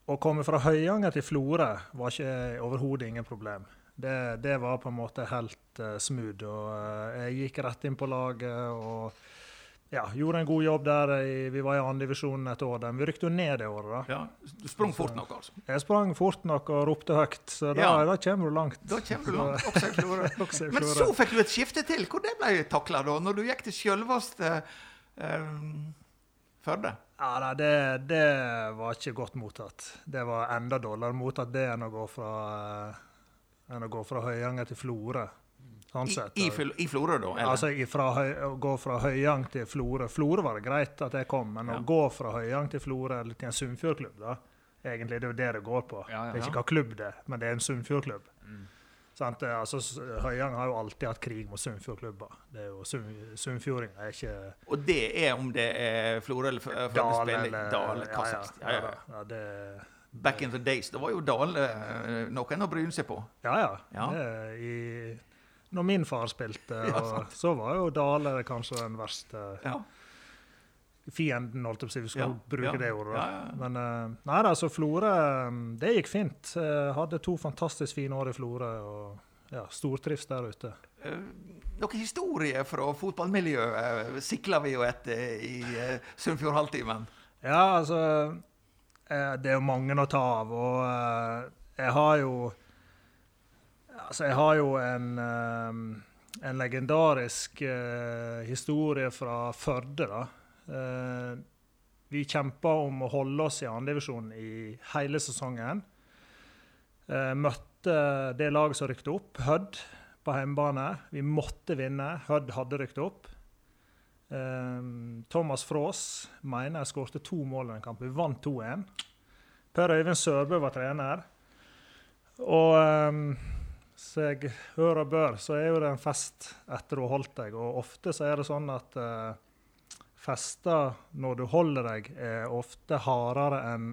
Å komme fra Høyanger til Florø var ikke overhodet ingen problem. Det, det var på en måte helt uh, smooth. Og uh, jeg gikk rett inn på laget og ja, gjorde en god jobb der. I, vi var i andredivisjon et år. Men Vi rykte jo ned det året. da. Ja, Du sprang fort nok, altså. Jeg sprang fort nok og ropte høyt, så da, Ja. da kommer du langt. Da kommer du langt, også i Florø. Men så fikk du et skifte til. Hvor det ble takla da? Når du gikk til sjølveste uh, Førde? Ja, nei, det, det var ikke godt mottatt. Det var enda dårligere mottatt det enn å gå fra, eh, enn å gå fra Høyanger til Florø. Sånn I, sett. i, I Florø, da? Eller? Altså ifra å gå fra Høyang til Florø. Florø var det greit at jeg kom, men Ja. å gå fra Høyang til Florø eller til en Sunnfjordklubb, da Egentlig det er jo det det går på. Ja, ja. Det er ikke hva klubb det er, men det er en Sunnfjordklubb. Sant? Altså, S- Høyang har jo alltid hatt krig mot Sunnfjordklubber. Det er jo Sunn- Sunnfjordinger er ikke Og det er om det er Florø eller F- Førde Dale spiller eller Dale, hva ja, ja, det, Back in the days. Da var jo Dale eh, noen å bryne seg på. ja, ja. Ja. Det, i, når min far spilte, og, så var jo Dale kanskje den verste Ja. Fienden, holdt jeg på å si. Vi skal Ja, bruke ja, det ordet. ja. Men eh, nei da, så Florø eh, Det gikk fint. Eh, hadde to fantastisk fine år i Florø og ja, stortrives der ute. Eh, Noen historier fra fotballmiljøet sikler vi jo etter i uh, Sunnfjord Halvtimen. Ja, altså Det er jo mange å ta av, og jeg har jo Altså, jeg har jo en en legendarisk historie fra Førde, da. Eh, vi kjempa om å holde oss i andredivisjon i hele sesongen. Eh, møtte det laget som rykte opp, Hødd, på hjemmebane. Vi måtte vinne. Hødd hadde rykket opp. Eh, Thomas Frås mener jeg skårte to mål i den kampen. Vi vant 2-1. Per Øyvind Sørbø var trener. Og så jeg hører og bør, så er jo det en fest etter du har holdt deg. Og ofte så er det sånn at eh, fester når du holder deg, er ofte hardere enn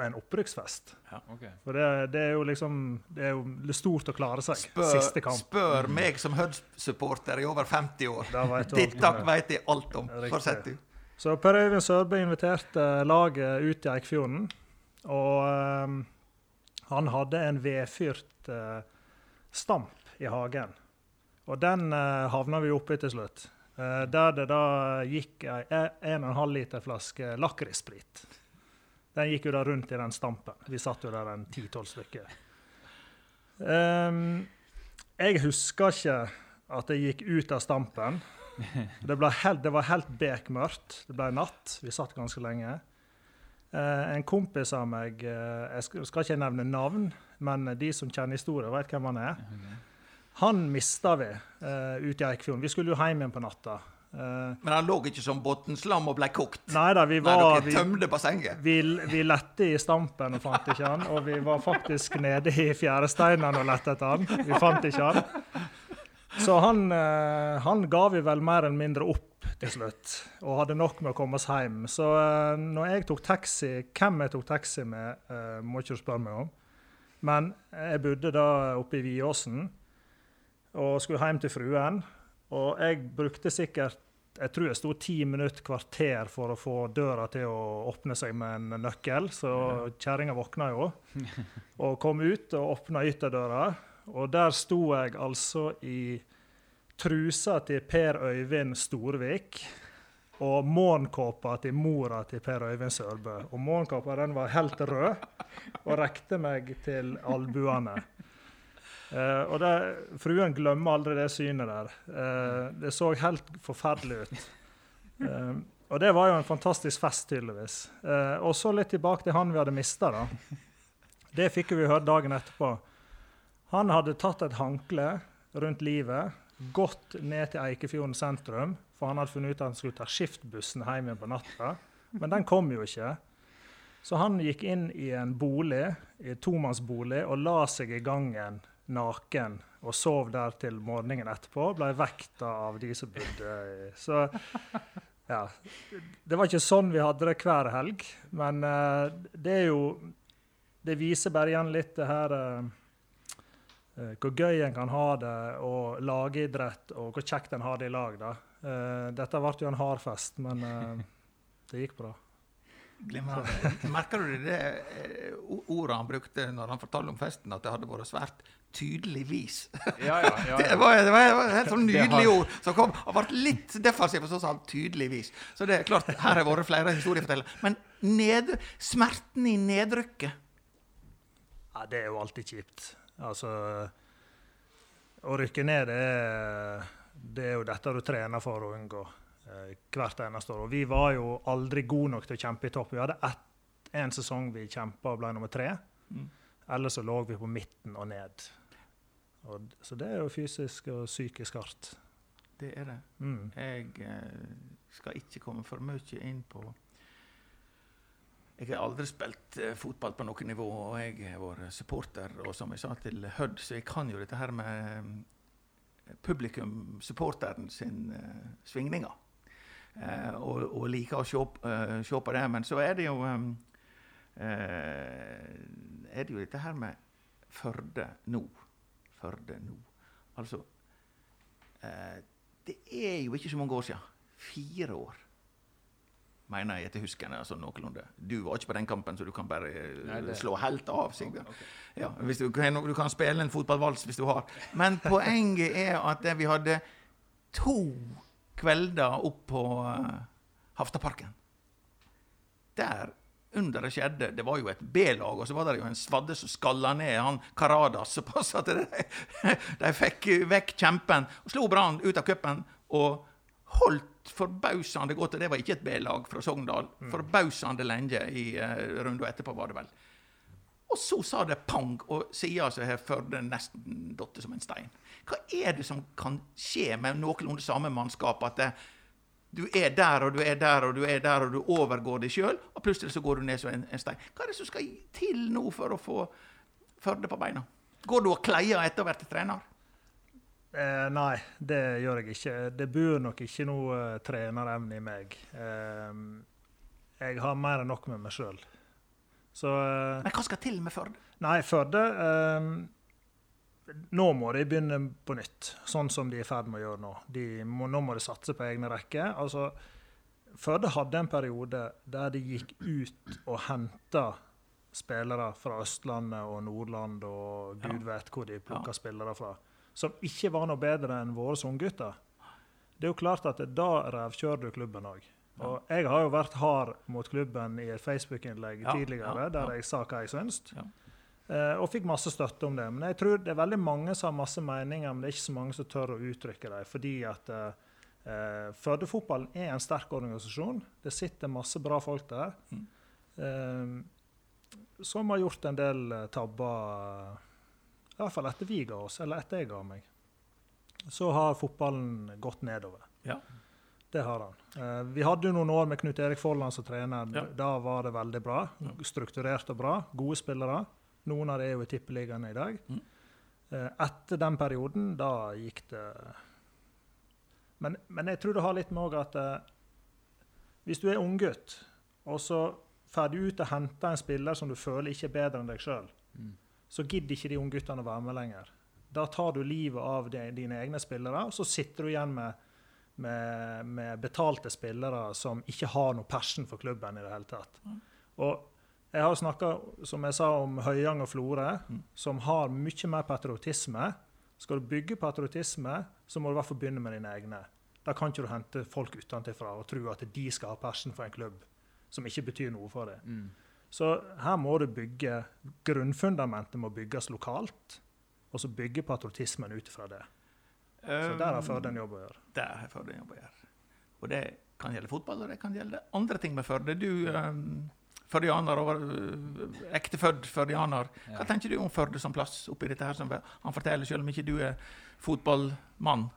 en opprykksfest. Ok. For det, det er jo liksom Det er jo stort å klare seg. Spør, Siste kamp. spør meg som Hud-supporter i over 50 år. Dette vet jeg alt om. Fortsett, du. Så Per Øyvind Sørbø inviterte laget ut i Eikfjorden. Og um, han hadde en vedfyrt uh, stamp i hagen. Og den uh, havna vi oppi til slutt. Eh, der det da gikk ei 1,5 liter flaske lakrissprit. Den gikk jo da rundt i den stampen. Vi satt jo der en 10-12 stykker. Um, jeg husker ikke at jeg gikk ut av stampen. Det, helt, det var helt bekmørkt. Det ble natt. Vi satt ganske lenge. Uh, en kompis av meg uh, Jeg skal ikke nevne navn, men de som kjenner historien, vet hvem han er. Han mista vi uh, ute i Eikfjorden. Vi skulle jo hjem igjen på natta. Uh, Men han lå ikke som bunnslam og ble kokt. nei da, vi Nei, dere vi, tømte bassenget. vi, vi lette i stampen og fant ikke han. Og vi var faktisk nede i fjæresteinene og lette etter han. Vi fant ikke han. Så han, uh, han ga vi vel mer eller mindre opp til slutt, og hadde nok med å komme oss hjem. Så uh, når jeg tok taxi, hvem jeg tok taxi med, må ikke du spørre meg om. Men jeg bodde da oppe i Viåsen og skulle hjem til fruen. Og jeg brukte sikkert jeg tror jeg sto ti minutter, kvarter for å få døra til å åpne seg med en nøkkel. Så kjerringa våkna jo og kom ut og åpna ytterdøra. Og der sto jeg altså i trusa til Per Øyvind Storvik og morgenkåpa til mora til Per Øyvind Sørbø. Og morgenkåpa den var helt rød og rekte meg til albuene. Eh, og det, Fruen glemmer aldri det synet der. Uh, det så helt forferdelig ut. Uh, og det var jo en fantastisk fest, tydeligvis. Og så litt tilbake til han vi hadde mista. Det fikk vi høre dagen etterpå. Han hadde tatt et håndkle rundt livet, gått ned til Eikefjorden sentrum, for han hadde funnet ut at han skulle ta skiftbussen hjem igjen på natta. Men den kom jo ikke. Så han gikk inn i en bolig, i tomannsbolig og la seg i gangen naken og sov der til morgenen etterpå. Ble vekta av de som bodde Så ja. Det var ikke sånn vi hadde det hver helg, men uh, det er jo Det viser bare igjen litt det her uh, Hvor gøy en kan ha det, og lagidrett, og hvor kjekt en har det i lag. da. Dette ble jo en hard fest, men det gikk bra. Merker du det ordet han brukte når han fortalte om festen, at det hadde vært svært tydeligvis? Ja, ja, ja, Det ja. var, det var, det var et helt sånn nydelig har- ord som kom. Han ble litt defensiv, og så sa han 'tydeligvis'. Så det er klart, her har vært flere historiefortellere. Men ned, smerten i nedrykket Ja, det er jo alltid kjipt. Altså Å rykke ned, det er, det er jo dette du trener for å unngå eh, hvert eneste år. Og vi var jo aldri gode nok til å kjempe i topp. Vi hadde ett, en sesong vi kjempa og ble nummer tre. Mm. Ellers så lå vi på midten og ned. Og, så det er jo fysisk og psykisk hardt. Det er det. Mm. Jeg eh, skal ikke komme for mye inn på Jeg har aldri spilt eh, fotball på noe nivå, og jeg har vært supporter, og som jeg sa til Hødd, så jeg kan jo dette her med eh, publikum, supporteren sin eh, svingninger. Eh, og, og liker å se, eh, se på det. Men så er det jo er det jo dette her med Førde nå. Førde nå. Altså eh, Det er jo ikke så mange år siden. Fire år, mener jeg etter huskende. altså noenlunde. Du var ikke på den kampen, så du kan bare eh, Nei, det- slå helt av, Sigbjørn. Okay. Ja, du, kan, du kan spille en fotballvals hvis du har. Men poenget er at vi hadde to kvelder opp på uh, Haftaparken. Der under det skjedde, det var jo et B-lag, og så var det jo en svadde som skalla ned han Karadas såpass at de, de fikk vekk kjempen. og Slo Brann ut av cupen og holdt forbausende godt. Og det var ikke et B-lag fra Sogndal. Forbausende lenge i uh, runden etterpå, var det vel. Og så sa det pang, og sida som har Førde nesten datt som en stein. Hva er det som kan skje med noenlunde samme mannskap? At det, du er der og du er der og du er der, og du overgår deg sjøl, og plutselig så går du ned som en, en stein. Hva er det som skal til nå for å få Førde på beina? Går du og kleier etter å ha vært trener? Eh, nei, det gjør jeg ikke. Det bor nok ikke noe eh, trenerevne i meg. Eh, jeg har mer enn nok med meg sjøl. Så eh, Men hva skal til med Førde? Nei, Førde eh, Nå må de begynne på nytt, sånn som de er i ferd med å gjøre nå. De må, nå må de satse på egne rekker. Altså, Førde hadde en periode der de gikk ut og henta spillere fra Østlandet og Nordland og gud vet hvor de plukka spillere fra, som ikke var noe bedre enn våre unggutter. Det er jo klart at da revkjører du klubben òg. Og jeg har jo vært hard mot klubben i et Facebook-innlegg Ja, tidligere ja, der jeg sa hva jeg syns. Eh, og fikk masse støtte om det. Men jeg tror det er veldig mange som har masse meninger, men det er ikke så mange som tør å uttrykke dem. Fordi at eh, Førdefotballen er en sterk organisasjon. Det sitter masse bra folk der. Mm. Eh, som har gjort en del eh, tabber, i hvert fall etter vi ga oss, eller etter jeg ga meg. Så har fotballen gått nedover. Ja. Det har han. Eh, vi hadde jo noen år med Knut Erik Folland som trener. Ja. Da var det veldig bra. Strukturert og bra. Gode spillere. Noen av dem er jo i tippeligaen i dag. Mm. Eh, etter den perioden, da gikk det Men, men jeg tror det har litt med at eh, hvis du er unggutt, og så får du ut og henter en spiller som du føler ikke er bedre enn deg sjøl, Mm. så gidder ikke de ungguttene å være med lenger. Da tar du livet av de, dine egne spillere, og så sitter du igjen med, med, med betalte spillere som ikke har noe passion for klubben i det hele tatt. Og jeg har snakka, som jeg sa, om Høyang og Florø, Mm. som har mye mer patriotisme. Skal du bygge patriotisme, så må du i hvert fall begynne med dine egne. Da kan ikke du hente folk utenfra og tro at de skal ha passion for en klubb som ikke betyr noe for deg. Mm. Så her må du bygge Grunnfundamentet må bygges lokalt, og så bygge patriotismen ut ifra det. Så der har Førde en jobb å gjøre. Der har Førde en jobb å gjøre. Og det kan gjelde fotball, og det kan gjelde andre ting med Førde. Du, um, førdianer og uh, ektefødt førdianer, hva Ja. tenker du om Førde som plass oppi dette her? som Han forteller, selv om ikke du er fotballmann.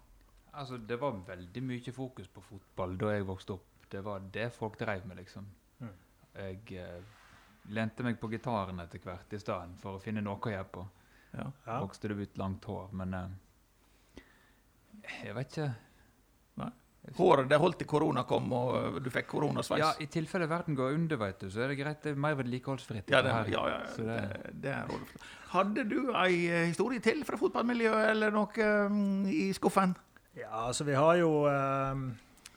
Altså, det var veldig mye fokus på fotball da jeg vokste opp. Det var det folk drev med, liksom. Mm. Jeg eh, lente meg på gitaren etter hvert i stedet for å finne noe å gjøre på. Ja. Ja. Vokste det ut langt hår, men eh, Jeg vet ikke. Håret det holdt til korona kom, og uh, du fikk koronasveis. Ja, I tilfelle verden går under, vet du, så er det greit. Det er mer vedlikeholdsfritt. Ja, dette det, her. ja, ja, Så det, det- det er. Hadde du ei eh, historie til fra fotballmiljøet, eller noe um, i skuffen? Ja, altså vi har jo um,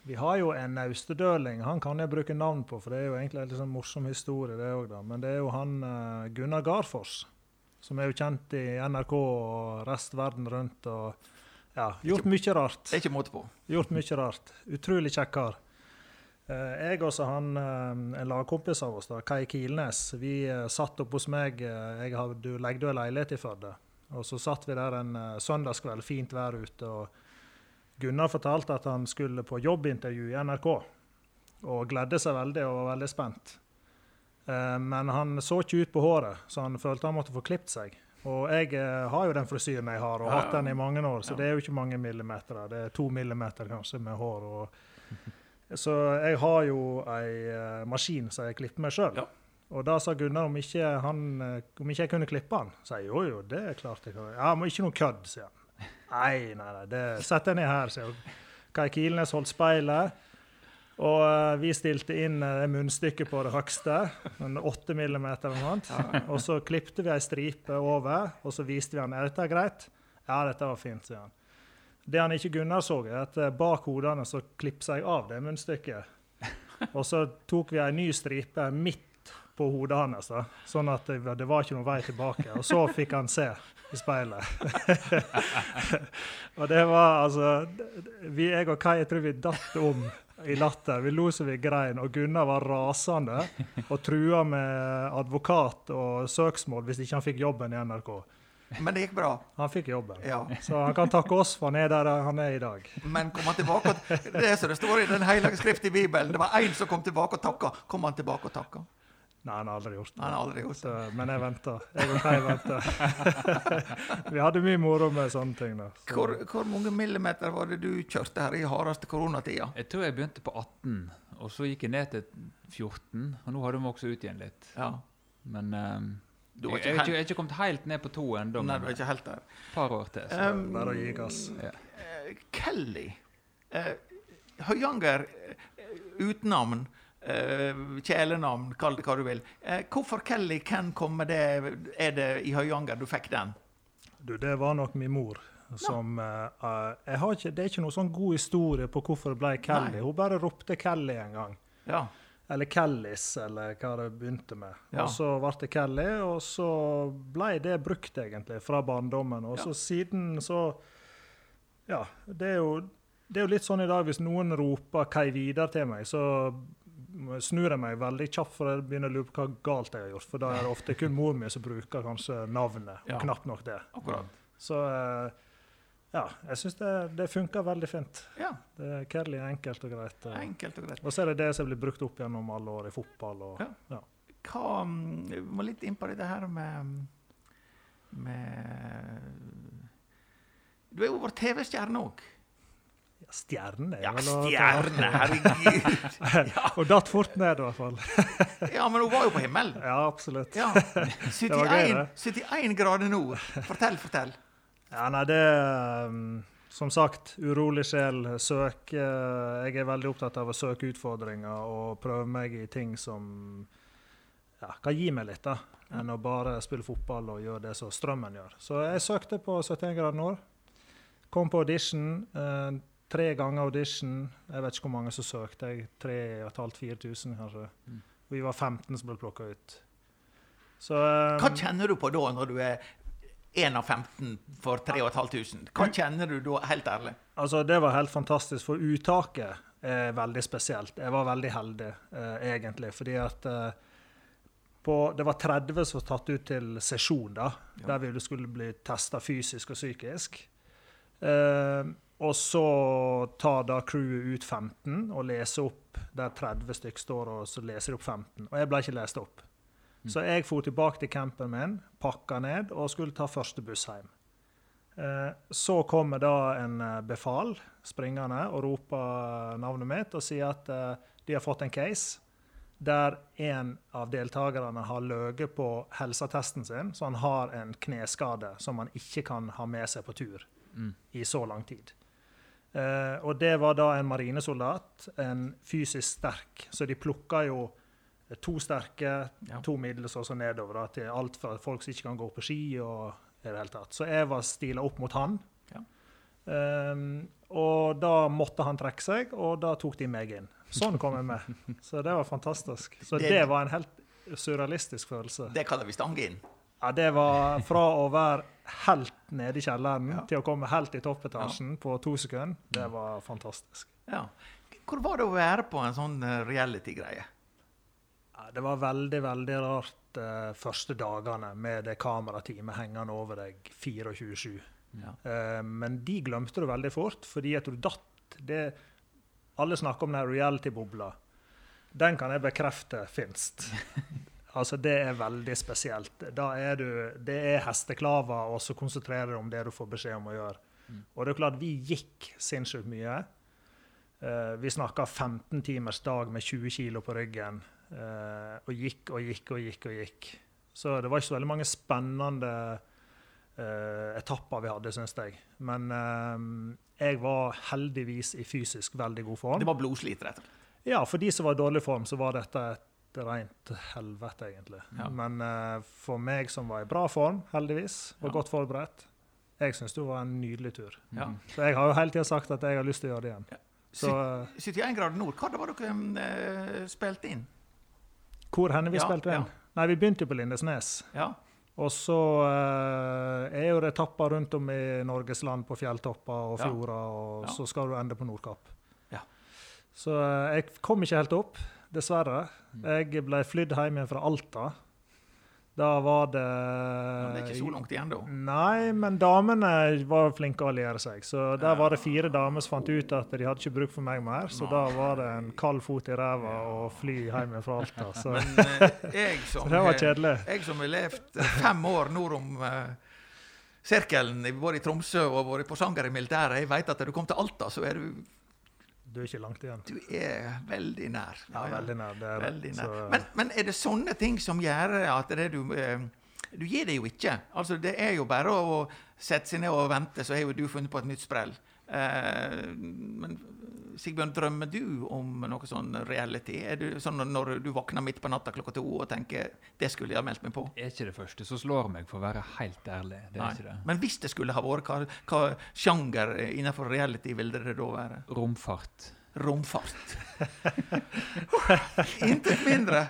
Vi har jo en austerdøling. Han kan jeg bruke navn på, for det er jo egentlig en litt sånn morsom historie, det òg, da. Men det er jo han uh, Gunnar Garfors, som er jo kjent i NRK og restverden verden rundt. og ja, Gjort mye rart. Det er ikke måte på. Gjort mye rart. Utrolig kjekk kar. Eh, jeg og han, eh, en lagkompis av oss, da, Kai Kilnes, vi eh, satt oppe hos meg. jeg hadde leide en leilighet i Førde. Og så satt vi der en søndagskveld, fint vær ute. og Gunnar fortalte at han skulle på jobbintervju i NRK. Og gledde seg veldig og var veldig spent. Men han så ikke ut på håret, så han følte han måtte få klippet seg. Og jeg eh, har jo den frisyren jeg har, og har hatt den i mange år, så det er jo ikke mange millimeter. Det er to millimeter kanskje med hår. Og, så jeg har jo ei eh, maskin som jeg klipper meg sjøl. Og da sa Gunnar om ikke, han, eh, om ikke jeg kunne klippe han. Så jeg jo jo, det er klart jeg kan. Ja, men ikke noe kødd, sier han. Nei, nei, nei, det, sett deg ned her, sier. Kai Kilnes holdt speilet. Og uh, vi stilte inn uh, munnstykket på det høgste, en åtte millimeter eller noe sånt. Og så klipte vi ei stripe over, og så viste vi han er dette greit. Ja, dette var fint, sier han. Det han ikke Gunnar så, er at uh, bak hodene så klipsa jeg av det munnstykket. Og så tok vi ei ny stripe midt på hodet hans, sånn at det, det var ikke noen vei tilbake. Og så fikk han se i speilet. og det var altså vi, Jeg og Kai jeg tror vi datt om i latter. Vi lo så vi grein, og Gunnar var rasende og trua med advokat og søksmål hvis ikke han fikk jobben i NRK. Men det gikk bra. Han fikk jobben. Ja. Så han kan takke oss for han er der han er i dag. Men kom han tilbake Det er som det står i Den hellige skrift i Bibelen. Det var én som kom tilbake og takka. Kom han tilbake og takka? Nei, han har aldri gjort det. Han har aldri gjort det. Så, men jeg venter. Jeg og Kai venter. Vi hadde mye moro med sånne ting. da. Så, Hvor, hvor mange millimeter var det du kjørte her i hardeste koronatida? Jeg tror jeg begynte på 18, og så gikk jeg ned til 14. Og nå har de også ut igjen litt. Ja. Men um, Du jeg, jeg, er ikke, jeg er ikke kommet helt ned på to ennå, nei, du er ikke helt der. par år til. Så. Um, bare å gi gass. ja. Uh, Kelly. Uh, Høyanger uh, eh, kjælenavn, kall det hva du vil. Eh, hvorfor Kelly, hvem kommer det, er det i Høyanger du fikk den? Du, det var nok min mor. Som, eh, eh, har ikke, det er ikke noen sånn god historie på hvorfor det ble Kelly. Nei. Hun bare ropte Kelly en gang. Ja. Eller Kellis, eller hva det begynte med. Ja. Og så ble det Kelly, og så ble det brukt egentlig fra barndommen. Og så Ja. siden så Ja, det er, jo, det er jo litt sånn i dag hvis noen roper Kai Vidar til meg, så snur jeg meg veldig kjapt, for jeg begynner å lure på hva galt jeg har gjort. For da er det ofte kun mor mi som bruker kanskje navnet, og Ja. knapt nok det. Akkurat. Så eh, ja, jeg syns det, det funker veldig fint. Ja, Det, Kelly er enkelt og greit. Enkelt og greit. og så er det det som blir brukt opp gjennom alle år i fotball. Og, Ja. ja. Hva mm, Vi må litt inn på det her med med Du er jo vår TV-stjerne òg. Ja, Stjerne er Ja, stjerne! Herregud! Og datt fort ned, i hvert fall. Ja, men hun var jo på himmelen. Ja, absolutt. Ja. var gøy, 71, 71 grader nord. Fortell, fortell. Ja, nei, det um, Som sagt, urolig sjel. Søk eh, Jeg er veldig opptatt av å søke utfordringer og prøve meg i ting som ja, kan gi meg litt, da. Enn å bare spille fotball og gjøre det som strømmen gjør. Så jeg søkte på 71 grader nord. Kom på audition. eh, tre ganger audition. Jeg vet ikke hvor mange som søkte. jeg, 3500-4000 kanskje. Mm. Vi var 15 som ble plukka ut. Så um, Hva kjenner du på da, når du er 1 av 15 for 3500? Hva kjenner du da, helt ærlig? Altså, Det var helt fantastisk, for uttaket er veldig spesielt. Jeg var veldig heldig, uh, egentlig, fordi at uh, på, det var 30 som var tatt ut til sesjon, da, Ja. der vi skulle bli testa fysisk og psykisk. Eh, og så tar da crewet ut 15 og leser opp der 30 stykker står, og så leser de opp 15. Og jeg ble ikke lest opp. Så jeg for tilbake til campen min, pakka ned og skulle ta første buss hjem. Eh, Så kommer da en eh, befal springende og roper navnet mitt og sier at eh, de har fått en case der en av deltakerne har løyet på helseattesten sin, så han har en kneskade som han ikke kan ha med seg på tur Mm. i så lang tid. Eh, og det var da en marinesoldat, en fysisk sterk, så de plukka jo to sterke, Ja. to middels og så nedover, da, til alt fra folk som ikke kan gå på ski og i det hele tatt. Så jeg var stila opp mot han. Ja. Ehm, og da måtte han trekke seg, og da tok de meg inn. Sånn kom jeg med. Så det var fantastisk. Så Det- det var en helt surrealistisk følelse. Det kaller vi stange inn. Ja, det var fra å være helt nede i kjelleren Ja. til å komme helt i toppetasjen på to sekunder. Det var fantastisk. Ja. Hvor var det å være på en sånn eh, reality-greie? Det var veldig, veldig rart eh, første dagene med det kamerateamet hengende over deg 24-7. Ja. Eh, men de glemte du veldig fort, fordi at du datt. Det, alle snakker om den reality-bobla. Den kan jeg bekrefte finst. altså, det er veldig spesielt. Da er du, det er hesteklaver, og så konsentrerer du om det du får beskjed om å gjøre. Mm. Og det er klart, vi gikk sinnssykt mye. Uh, vi snakka 15 timers dag med 20 kilo på ryggen. Uh, og gikk og gikk og gikk og gikk. Så det var ikke så veldig mange spennende uh, etapper vi hadde, syns jeg. Men jeg var heldigvis i fysisk veldig god form. Det var blodslit, slett. Ja, for de som var i dårlig form, så var dette et rent helvete, egentlig. Ja. Men uh, for meg som var i bra form, heldigvis, og Ja. godt forberedt, jeg syns det var en nydelig tur. Ja. Så jeg har jo hele tida sagt at jeg har lyst til å gjøre det igjen. Ja. Så uh, 71 grader nord, hva var det dere uh, spilte inn? hvor henne vi Ja, spilte ja. inn? Nei, vi begynte jo på Lindesnes. Ja. Og så eh, er jo det etapper rundt om i Norges land på fjelltopper og Ja. fjorder, og Ja. så skal du ende på Nordkapp. Ja. Så eh, jeg kom ikke helt opp, dessverre. Jeg ble flydd hjem fra Alta. Da var det Men det er ikke så langt igjen, da. Nei, men damene var flinke å alliere seg. Så der var det fire damer som fant ut at de hadde ikke bruk for meg mer. Så Nei. da var det en kald fot i ræva og fly hjem fra Alta. Så, Men eh, jeg så det var kjedelig. Jeg som har levd eh, fem år nord om eh, sirkelen, både i Tromsø og vært Sanger i militæret, jeg vet at når du kom til Alta, så er du, Du er ikke langt igjen. du er veldig nær. Ja, veldig nær. Det er. Veldig nær. Så- Men, men er det sånne ting som gjør at det du eh, Du gir det jo ikke. Altså, det er jo bare å sette seg ned og vente, så har jo du funnet på et nytt sprell. Eh, men Sigbjørn, drømmer du om noe sånn reality? Er du sånn når du våkner midt på natta klokka to og tenker det skulle jeg ha meldt meg på? Det er ikke det første som slår meg, for å være helt ærlig. Det ikke det. Men hvis det skulle ha vært, hva, hva sjanger innenfor reality ville det da være? Romfart. Romfart. Intet mindre.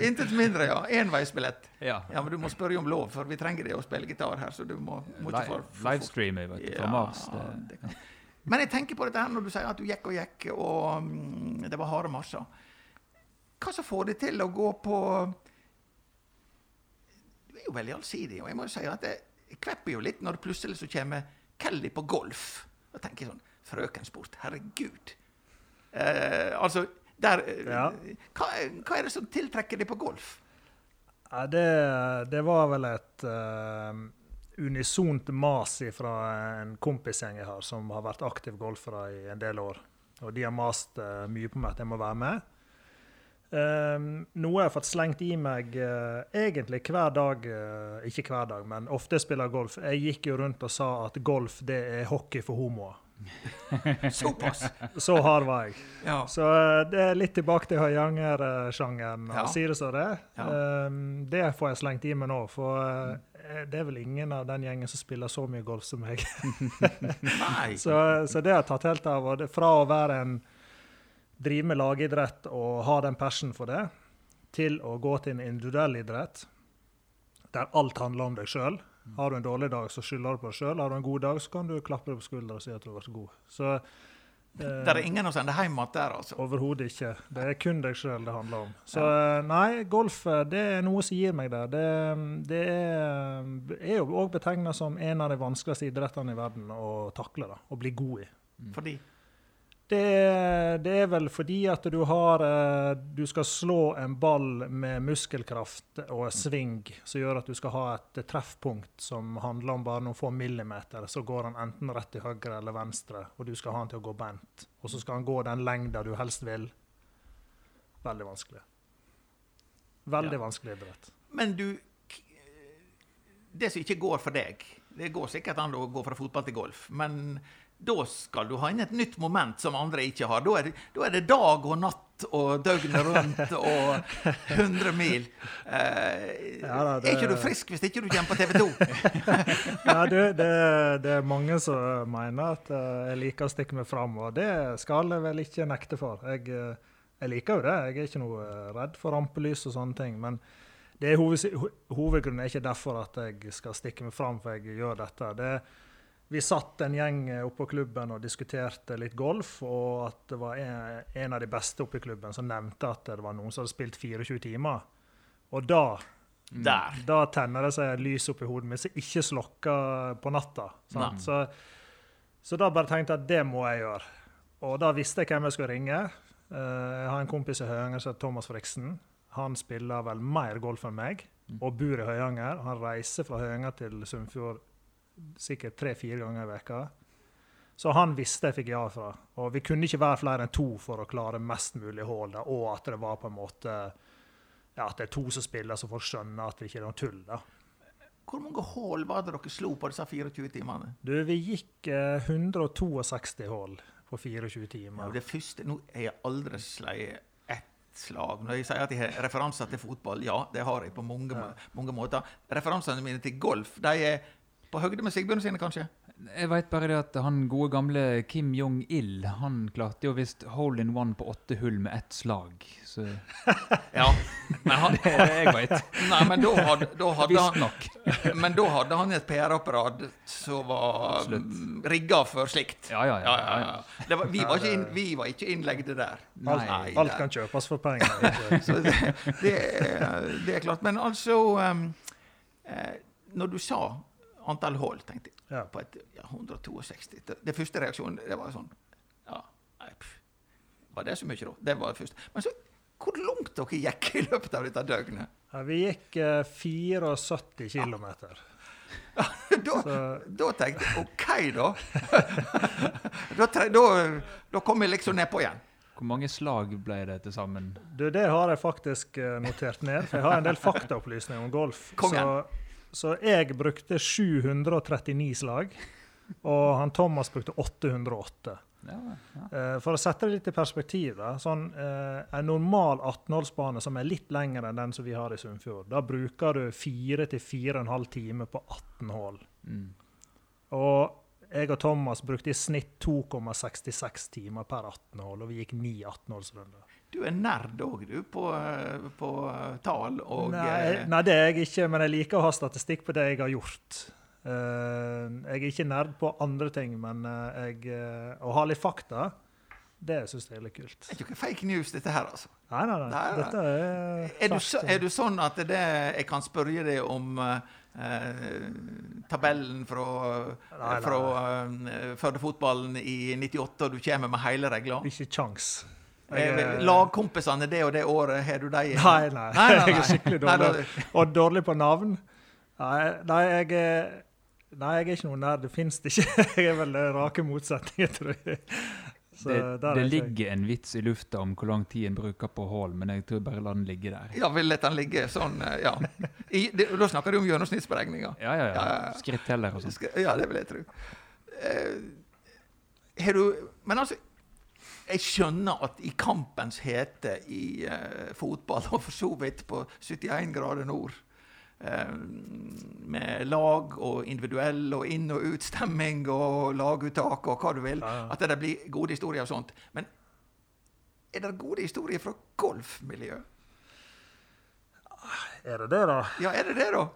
Intet mindre, ja. Enveisbillett. Ja. Ja, men du må spørre om lov, for vi trenger det å spille gitar her. så du må, må ikke for, for, livestreamer vet du, fra Ja, Mars. Det, det kan- Men jeg tenker på dette her når du sier at du gikk og gikk, og mm, det var harde marsjer. hva som får deg til å gå på Du er jo veldig allsidig, og jeg må jo si at jeg, jeg kvepper jo litt når det plutselig så kommer Kelly på golf. Da tenker jeg sånn Frøkensport, herregud. Eh, altså, der eh, Ja. hva, hva er det som tiltrekker deg på golf? Ja, det, det var vel et eh, unisont mas fra en kompisgjeng jeg har, som har vært aktiv golfere i en del år. Og de har mast uh, mye på meg at jeg må være med. Eh, noe jeg har fått slengt i meg uh, egentlig hver dag, uh, ikke hver dag, men ofte spiller golf. Jeg gikk jo rundt og sa at golf det er hockey for homoer. Såpass! Så hard var jeg. Ja. Så eh, det er litt tilbake til Høyanger-sjangeren. Ja. og Si det så det. Ja. Um, det får jeg slengt i meg nå, for eh, det er vel ingen av den gjengen som spiller så mye golf som meg. Så, så det har jeg tatt helt av. Og det, fra å være en drive med lagidrett og ha den passion for det, til å gå til en individuell idrett der alt handler om deg sjøl. Har du en dårlig dag, så skylder du på deg sjøl. Har du en god dag, så kan du klappe deg på skuldra og si at du har vært god. Så eh, Det er ingen å sende hjem igjen der, altså. Overhodet ikke. Det er kun deg sjøl det handler om. Så eh, nei, golf eh, det er noe som gir meg det. Det, det er, er jo òg betegna som en av de vanskeligste idrettene i verden å takle. da, Å bli god i. Fordi Det, er- det er vel fordi at du har eh, Du skal slå en ball med muskelkraft og sving som gjør at du skal ha et treffpunkt som handler om bare noen få millimeter. Så går han enten rett til høyre eller venstre, og du skal ha han til å gå bent. Og så skal han gå den lengda du helst vil. Veldig vanskelig. Veldig Ja. vanskelig idrett. Men du Det som ikke går for deg Det går sikkert an å gå fra fotball til golf, men da skal du ha inn et nytt moment som andre ikke har. Da er da er det dag og natt og døgnet rundt og 100 mil. Eh, Ja da, det- Er ikke du frisk hvis ikke du kommer på TV 2? Ja, du, det, det er mange som mener at eh, jeg liker å stikke meg fram, og det skal jeg vel ikke nekte for. Jeg, eh, jeg liker jo det. Jeg er ikke noe eh, redd for rampelys og sånne ting. Men det er hoved, hovedgrunnen er ikke derfor at jeg skal stikke meg fram for jeg gjør dette. Det, vi satt en gjeng oppe på klubben og diskuterte litt golf, og at det var en, en av de beste oppe i klubben som nevnte at det var noen som hadde spilt 24 timer. Og da Der. da tenner det seg lys opp i hodet mitt som ikke slokker på natta. sant? Så, så da bare tenkte jeg at det må jeg gjøre. Og da visste jeg hvem jeg skulle ringe. Eh, jeg har en kompis i Høyanger som heter Thomas Friksen. Han spiller vel mer golf enn meg og bor i Høyanger. Han reiser fra Høyanger til Sunnfjord sikkert tre-fire ganger i veka. Så han visste jeg fikk ja fra. Og vi kunne ikke være flere enn to for å klare mest mulig hull, og at det var på en måte ja, at det er to som spiller, så folk skjønner at det ikke er noe tull. da. Hvor mange hull var det dere slo på disse 24 timene? Du, vi gikk eh, 162 hull på 24 Ja, timer. det første, nå er jeg aldri ett slag. Når jeg sier at jeg har referanser til fotball, ja, det har jeg på mange, Ja. mange måter. Referansene mine til golf de er på høgde med Sigbjørn sine, kanskje? Jeg veit bare det at han gode gamle Kim Jong-il han klarte jo visst hole in one på åtte hull med ett slag. Så Ja. Men, han, det er det jeg veit. nei, men da hadde, da hadde han Men da hadde han et PR-apparat som var rigga for slikt. Ja, ja, ja. Ja, ja, ja. Det var, vi, var ikke inn, vi var ikke innlegde der. Nei. Nei, Alt kan kjøpes for penger. Så det, det, det er klart. Men altså um, eh, Når du sa antall hull, tenkte jeg Ja. på et ja, 162 det, første reaksjonen det var sånn Ja, nei, pff, var det så mye, da? Det var det første. Men så, hvor langt dere gikk i løpet av dette døgnet? Ja, vi gikk eh, 74 km. da, Så- da tenkte jeg OK, da. da, tre, da. Da kom jeg liksom nedpå igjen. Hvor mange slag ble det til sammen? Du, det har jeg faktisk eh, notert ned, for jeg har en del faktaopplysninger om golf. Kom så, så jeg brukte 739 slag, og han Thomas brukte 808. Ja, ja. Eh, For å sette det litt i perspektiv, sånn, eh, en normal 18-årsbane som er litt lengre enn den som vi har i Sunnfjord, da bruker du 4-4,5 timer på 18 hull. Mm. Og jeg og Thomas brukte i snitt 2,66 timer per 18 hull, og vi gikk 9 18-hullsrunder. Du er nerd òg, du, på, eh, på eh, tall og Nei, eh, nei, det er jeg ikke, men jeg liker å ha statistikk på det jeg har gjort. Jeg er ikke nerd på andre ting, men jeg, å ha litt fakta Det syns jeg er litt kult. Det er ikke fake news, dette her, altså. Nei, nei, nei. Nei, nei. Er Er du, så, er du sånn at det, jeg kan spørre deg om eh, tabellen fra, Nei, fra eh, Førde-fotballen i 98, og du kommer med hele regla? Ikke kjangs. Eh, Jeg Lagkompisene det og det året, har du dem? Nei, nei. Nei, nei, Jeg er skikkelig Nei, dårlig. Og dårlig på navn. Nei, nei, jeg er Nei, jeg er ikke noe nær. Det fins det ikke. Jeg er vel det rake motsetninger, tror jeg. Så Det, der det jeg. ligger en vits i lufta om hvor lang tid en bruker på hull, men jeg tror bare la den ligge der. Ja, vil la den ligge sånn, eh, ja. I, det, da snakker du om gjennomsnittsberegninger. Ja, ja, Ja, ja, ja. ja. Skritteller og sånn. Ja, det vil jeg tro. Eh, Har du Men altså Jeg skjønner at i kampens hete i eh, fotball, og for så vidt på 71 grader nord, eh, med lag og individuell og inn- og utstemming og laguttak og hva du vil, Ja, ja. at det blir gode historier og sånt. Men er det gode historier fra golfmiljøet? Er det det, da? Ja, er det det, da?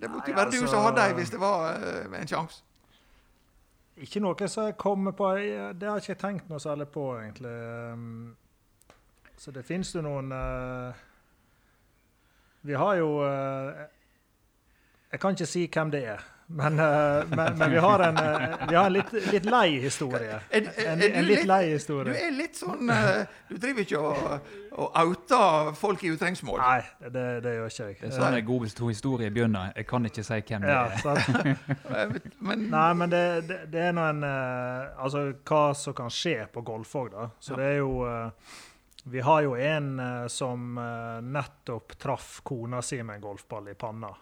Det måtte jo være du altså- som hadde ei hvis det var uh, en sjanse. Ikke noe som jeg kommer på. Det har jeg ikke tenkt noe særlig på, egentlig. Um, Så det fins jo noen eh, Vi har jo eh, Jeg kan ikke si hvem det er, men, eh, men, men vi har en, eh, vi har en litt, litt lei historie. En, du en litt lei Du er litt sånn eh, Du driver ikke og, og outer folk i utrengsmål. Nei, det, det gjør ikke jeg. Det er sånn en god historie begynner. Jeg kan ikke si hvem det er. Eh, Men Nei, men det, det, det er nå en Altså hva som kan skje på Golfog, da. Så Ja. det er jo Vi har jo en som nettopp traff kona si med en golfball i panna.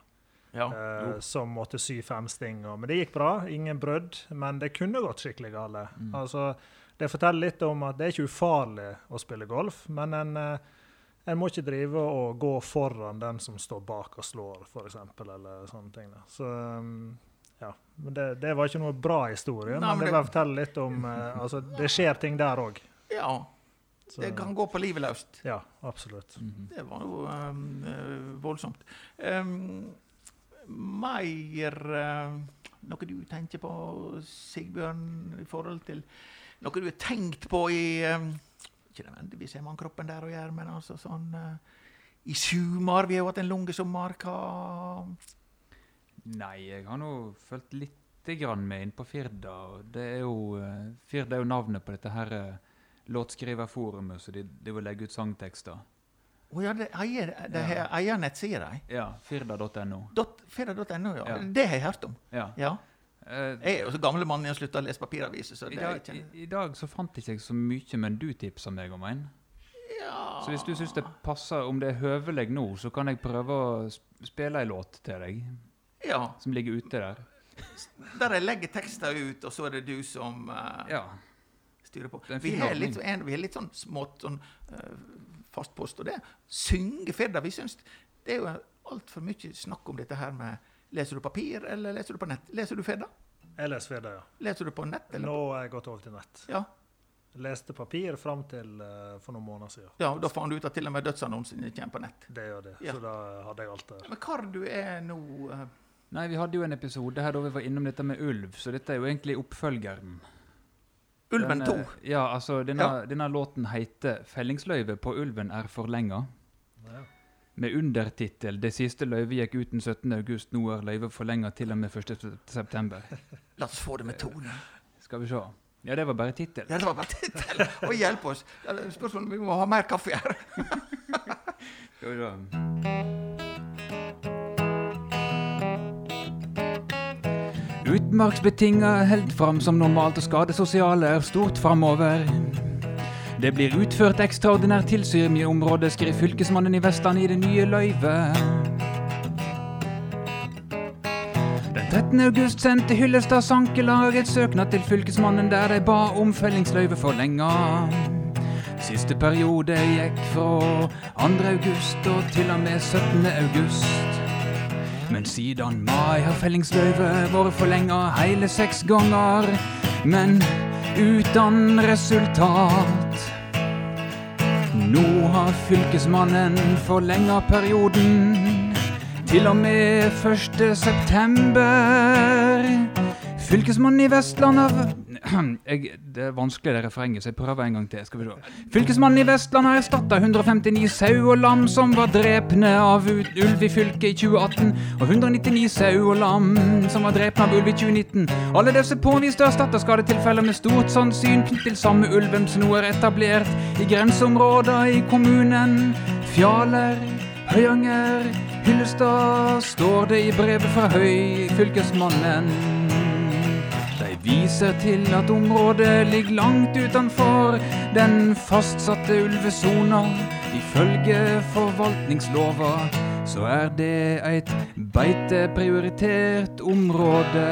Ja. eh, som måtte sy fem sting. Men det gikk bra. Ingen brudd. Men det kunne gått skikkelig gale. Mm. Altså, det forteller litt om at det er ikke ufarlig å spille golf, men en, eh, en må ikke drive og gå foran den som står bak og slår, f.eks., eller sånne ting. Da. Så um, ja. Men det, det var ikke noe bra historie, Nei, men, men det det- bare forteller litt om eh, Altså, det skjer ting der òg. ja. Det kan gå på livet løst. Ja, absolutt. Mhm. Det var jo um, voldsomt. Um, mer eh, Noe du tenker på, Sigbjørn, i forhold til Noe du har tenkt på i um, Ikke nødvendigvis har mannkroppen der å gjøre, men altså sånn eh, I sumar, Vi har jo hatt en lang sommer. Hva Nei, jeg har nå fulgt lite grann med inn på Firda. og Det er jo, eh, Firda er jo navnet på dette her eh, låtskriverforumet, så de, de vil legge ut sangtekster. Å ja, det eier, det Ja. har eier nettsida de. Ja, firda.no. Firda.no, ja. Ja. Det har jeg hørt om. Ja. Ja. Eh, Jeg er jo så gamle mann jeg har slutta å lese papiraviser, så i, det dag, er ikke i, I dag så fant jeg ikke så mye, men du tipsa meg om en. ja. Så hvis du syns det passer, om det er høvelig nå, så kan jeg prøve å spille ei låt til deg, Ja. som ligger ute der. Der jeg legger tekster ut, og så er det du som uh, Ja. styrer på. Vi har litt, en, vi litt sånn smått sånn, eh, fast post, og det synge Firda. Vi syns det er jo altfor mye snakk om dette her med Leser du papir, eller leser du på nett? Leser du Firda? Jeg leser Firda, ja. Leser du på nett? Eller? Nå har jeg gått over til nett. Ja. Leste papir fram til uh, for noen måneder siden. ja, da fant du ut at til og med dødsannonsene kommer på nett. Det gjør det. Ja. Så da hadde jeg alt det. Men hvor du er nå uh... Nei, vi hadde jo en episode her da vi var innom dette med ulv, så dette er jo egentlig oppfølgeren. Ulven 2? eh, Ja, altså, denne, Ja. denne låten heter 'Fellingsløyve på ulven er forlenga'. Ja. Med undertittel 'Det siste løyvet gikk ut den 17. august, nå er løyvet forlenga til og med 1. september'. La oss få det med tone. Skal vi se. Ja, det var bare tittel. Ja, det var bare tittel. Og hjelp oss. Spørsmålet om vi må ha mer kaffe her. Skal vi se. Utmarksbetinga held fram som normalt, og skadesosiale er stort framover. Det blir utført ekstraordinært tilsyn i området, skrev fylkesmannen i Vestland i det nye løyvet. Den 13. august sendte Hyllestad Sankelag et søknad til fylkesmannen der de ba om fellingsløyve forlenga. Siste periode gikk fra 2. august og til og med 17. august. Men siden mai har fellingsløyvet vært forlenga hele seks ganger, men uten resultat. Nå har fylkesmannen forlenga perioden til og med 1. september. Fylkesmannen i Vestland har jeg, Det er vanskelig det refrenget, så jeg prøver en gang til. Skal vi se. Fylkesmannen i Vestland har erstatta 159 sau og lam som var drepne av ulv i fylket i 2018, og 199 sau og lam som var drepne av ulv i 2019. Alle disse påviste erstatterskadetilfeller med stort sannsyn knyttet til samme ulven som nå er etablert i grenseområder i kommunen. Fjaler, Høyanger, Hyllestad, står det i brevet fra Høy fylkesmannen. De viser til at området ligger langt utenfor den fastsatte ulvesona. Ifølge forvaltningslova så er det et beiteprioritert område.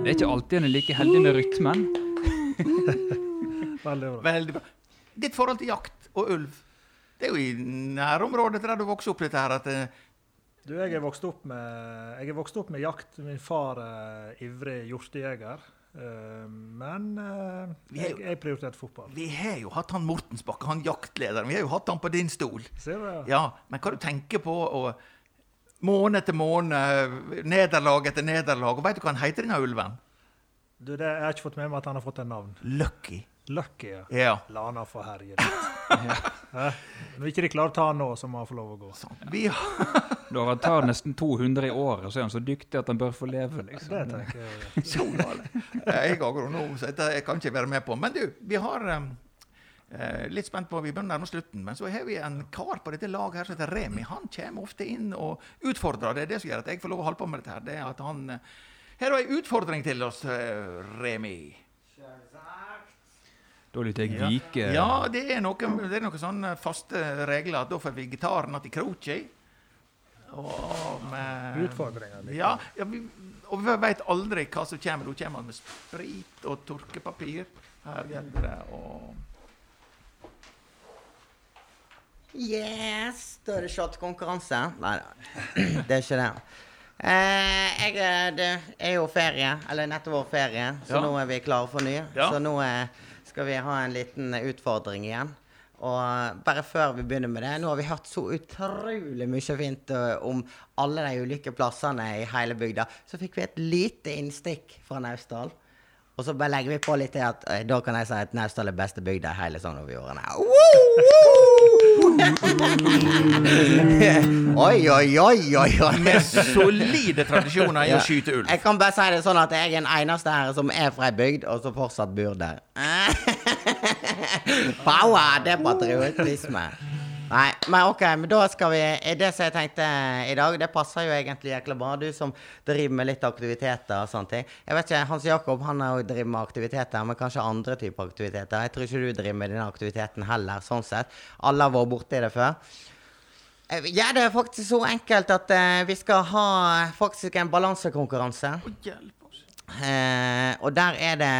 Det er ikke alltid en er like heldig med rytmen. Veldig bra. Veldig bra. Ditt forhold til jakt og ulv, det er jo i nærområdet til der du vokste opp, dette her, at eh, Du, jeg er vokst opp med, jeg er vokst opp med jakt. Min far er ivrig hjortejeger. Eh, Men eh, jeg, jeg prioriterte fotball. vi har jo hatt han Mortensbakke, han jaktlederen. Vi har jo hatt han på din stol. Ser du det? Ja, men hva du tenker på og, Måned etter måned, nederlag etter nederlag. Og veit du hva han heter, denne ulven? Du, det, jeg har ikke fått med meg at han har fått et navn. Lucky. Lucky, ja. La han få herje litt. Når ikke de klarer å ta han nå, så må han få lov å gå. Sånn. Vi har Da han tar nesten 200 i året, så er han så dyktig at han bør få leve, Det liksom. tenker jeg. så. Jeg er agro nå, så dette jeg kan ikke være med på. Men du, vi har um, eh, Litt spent på, Vi begynner nærme slutten, men så har vi en kar på dette laget her som heter Remi. Han kommer ofte inn og utfordrer. Det er det som gjør at jeg får lov å holde på med dette. her. Det er at han eh, Her har en utfordring til oss, eh, Remi. Da lytter jeg vike. Ja, det er noe, det er noen sånne faste regler. Da får vi gitaren att i kroken. Og med Utfordringer. liksom. Ja, ja vi, og vi veit aldri hva som kommer. Da kommer han med sprit og tørkepapir. Her gjelder det å Yes! Da er det shotkonkurranse. Nei da, det er ikke det. Eh, jeg, det er jo ferie, eller nettopp vår ferie, så Ja. nå er vi klare for ny. Ja. Så nå eh, skal vi ha en liten utfordring igjen. Og bare før vi begynner med det, nå har vi hørt så utrolig mye fint eh, om alle de ulike plassene i hele bygda. Så fikk vi et lite innstikk fra Naustdal. Og så bare legger vi på litt til at eh, da kan jeg si at Naustdal er beste bygda i hele Sogn og Fjordane. Oi, oi, oi, oi, oi. Med solide tradisjoner i å skyte ulv. Jeg kan bare si det sånn at jeg er den eneste her som er fra ei bygd, og som fortsatt bor der. Power, det er patriotisme. Nei, men ok, men da skal vi Det som jeg tenkte i dag, det passer jo egentlig jækla bra. Du som driver med litt aktiviteter og sånne ting. Jeg vet ikke, Hans Jakob han driver med aktiviteter, men kanskje andre typer aktiviteter. Jeg tror ikke du driver med denne aktiviteten heller, sånn sett. Alle har vært borti det før. Eh, Ja, det er faktisk så enkelt at uh, vi skal ha faktisk en balansekonkurranse. Hjelp oss. Eh, og der er det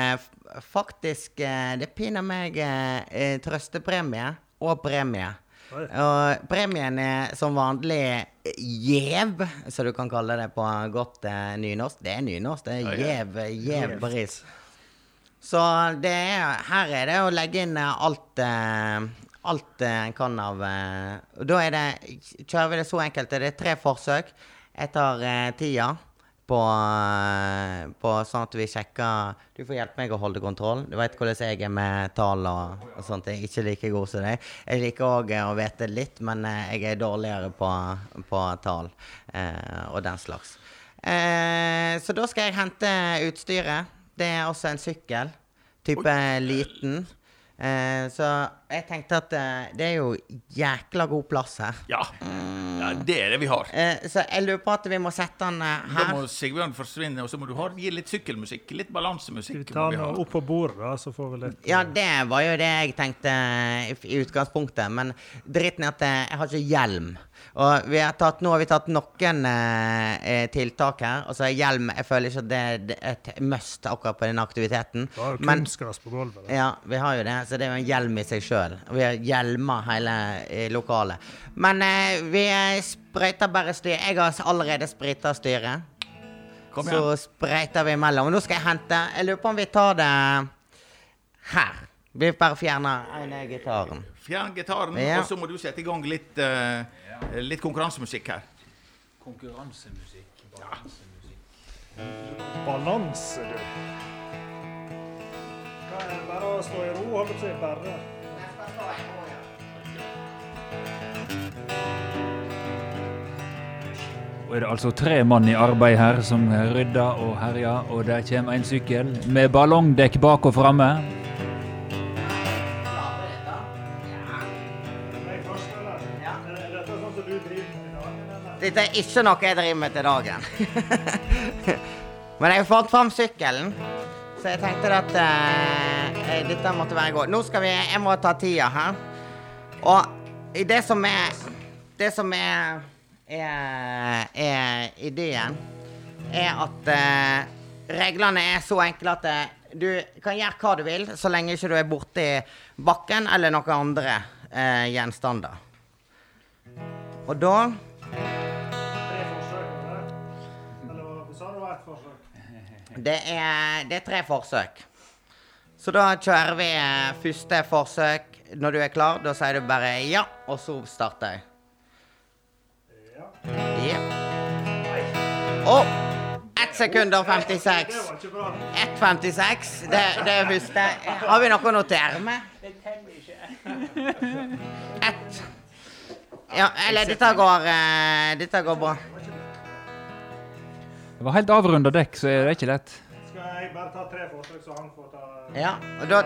faktisk uh, Det piner meg eh, eh, trøstepremie og premie. Og premien er som vanlig gjev, som du kan kalle det på godt eh, nynorsk. Det er nynorsk. Det er gjev, gjev pris. Så det er, her er det å legge inn eh, alt eh, Alt eh, en kan av eh, Da er det Kjører vi det så enkelt. Det er tre forsøk. Jeg tar eh, tida på, eh, på sånn at vi sjekker Du får hjelpe meg å holde kontroll. Du vet hvordan jeg er med tall og, og sånt. Jeg er ikke like god som deg. Jeg liker òg å vite litt, men eh, jeg er dårligere på, på tall eh, og den slags. Eh, så da skal jeg hente utstyret. Det er også en sykkel. Type liten. Eh, så jeg tenkte at eh, det er jo jækla god plass her. Ja. ja, det er det vi har. Eh, så jeg lurer på at vi må sette den eh, Da her. må Sigbjørn forsvinne, og så må du ha, gi litt sykkelmusikk. Litt Skal balansemusikk. vi ta må vi den opp på bordet, da, så får vi litt Ja, det var jo det jeg tenkte i, i utgangspunktet. Men dritten er at eh, jeg har ikke hjelm. Og vi har tatt, nå har vi tatt noen eh, eh, tiltak her. Og så er hjelm Jeg føler ikke at det, det er et must akkurat på denne aktiviteten. Da var jo Men på gulvet. Da. ja, vi har jo det. Så det er jo en hjelm i seg sjøl. Vi har hjelmer hele lokalet. Men eh, vi eh, sprøyter bare styret. Jeg har allerede sprita styret. Kom Så sprøyter vi imellom. Og nå skal jeg hente Jeg lurer på om vi tar det her. Vi bare fjerner ene gitaren. Fjern gitaren, Ja. og så må du sette i gang litt, uh, litt konkurransemusikk her. Konkurransemusikk, balansemusikk. Balanse, du. Kan jeg bare stå i ro, holdt på å si bare? Og er det altså tre mann i arbeid her som rydder og herjer, og der kommer en sykkel med ballongdekk bak og framme. Dette er ikke noe jeg driver med til dagen. Men jeg fått fram sykkelen, så jeg tenkte at eh, dette måtte være godt. Nå skal vi Jeg må ta tida her. Og det som er Det som er, er, er ideen, er at eh, reglene er så enkle at eh, du kan gjøre hva du vil, så lenge ikke du er borti bakken eller noen andre eh, gjenstander. Og da Det er, det er tre forsøk. Så da kjører vi eh, første forsøk. Når du er klar, da sier du bare ja, og så starter jeg. Ja. Ja. Og 1 sekund og 56. Det var ikke 1,56. Det, det er første. Har vi noe å notere med? Ett. Ja, eller dette går, eh, dette går bra. Det var helt avrunda dekk, så er det ikke lett. Skal jeg bare ta tre forsøk, så han får ta Ja, og da?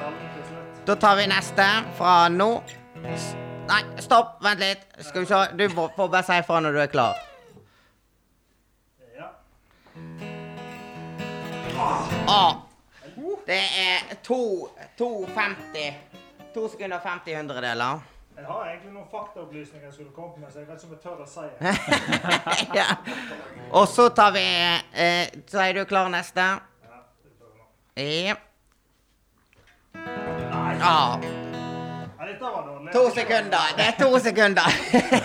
Da tar vi neste fra nå. Nei, stopp. Vent litt. Skal vi se. Du får bare si ifra når du er klar. Ja. Ah. Det er to 2,50. To sekunder og 50 hundredeler. Jeg har egentlig noen faktaopplysninger jeg skulle kommet med, så jeg vet ikke om jeg tør å si det. ja. Og så tar vi eh, Så er du klar neste? Ja, det vi nå. Ja. Nei, Ah. To sekunder. Det er to sekunder.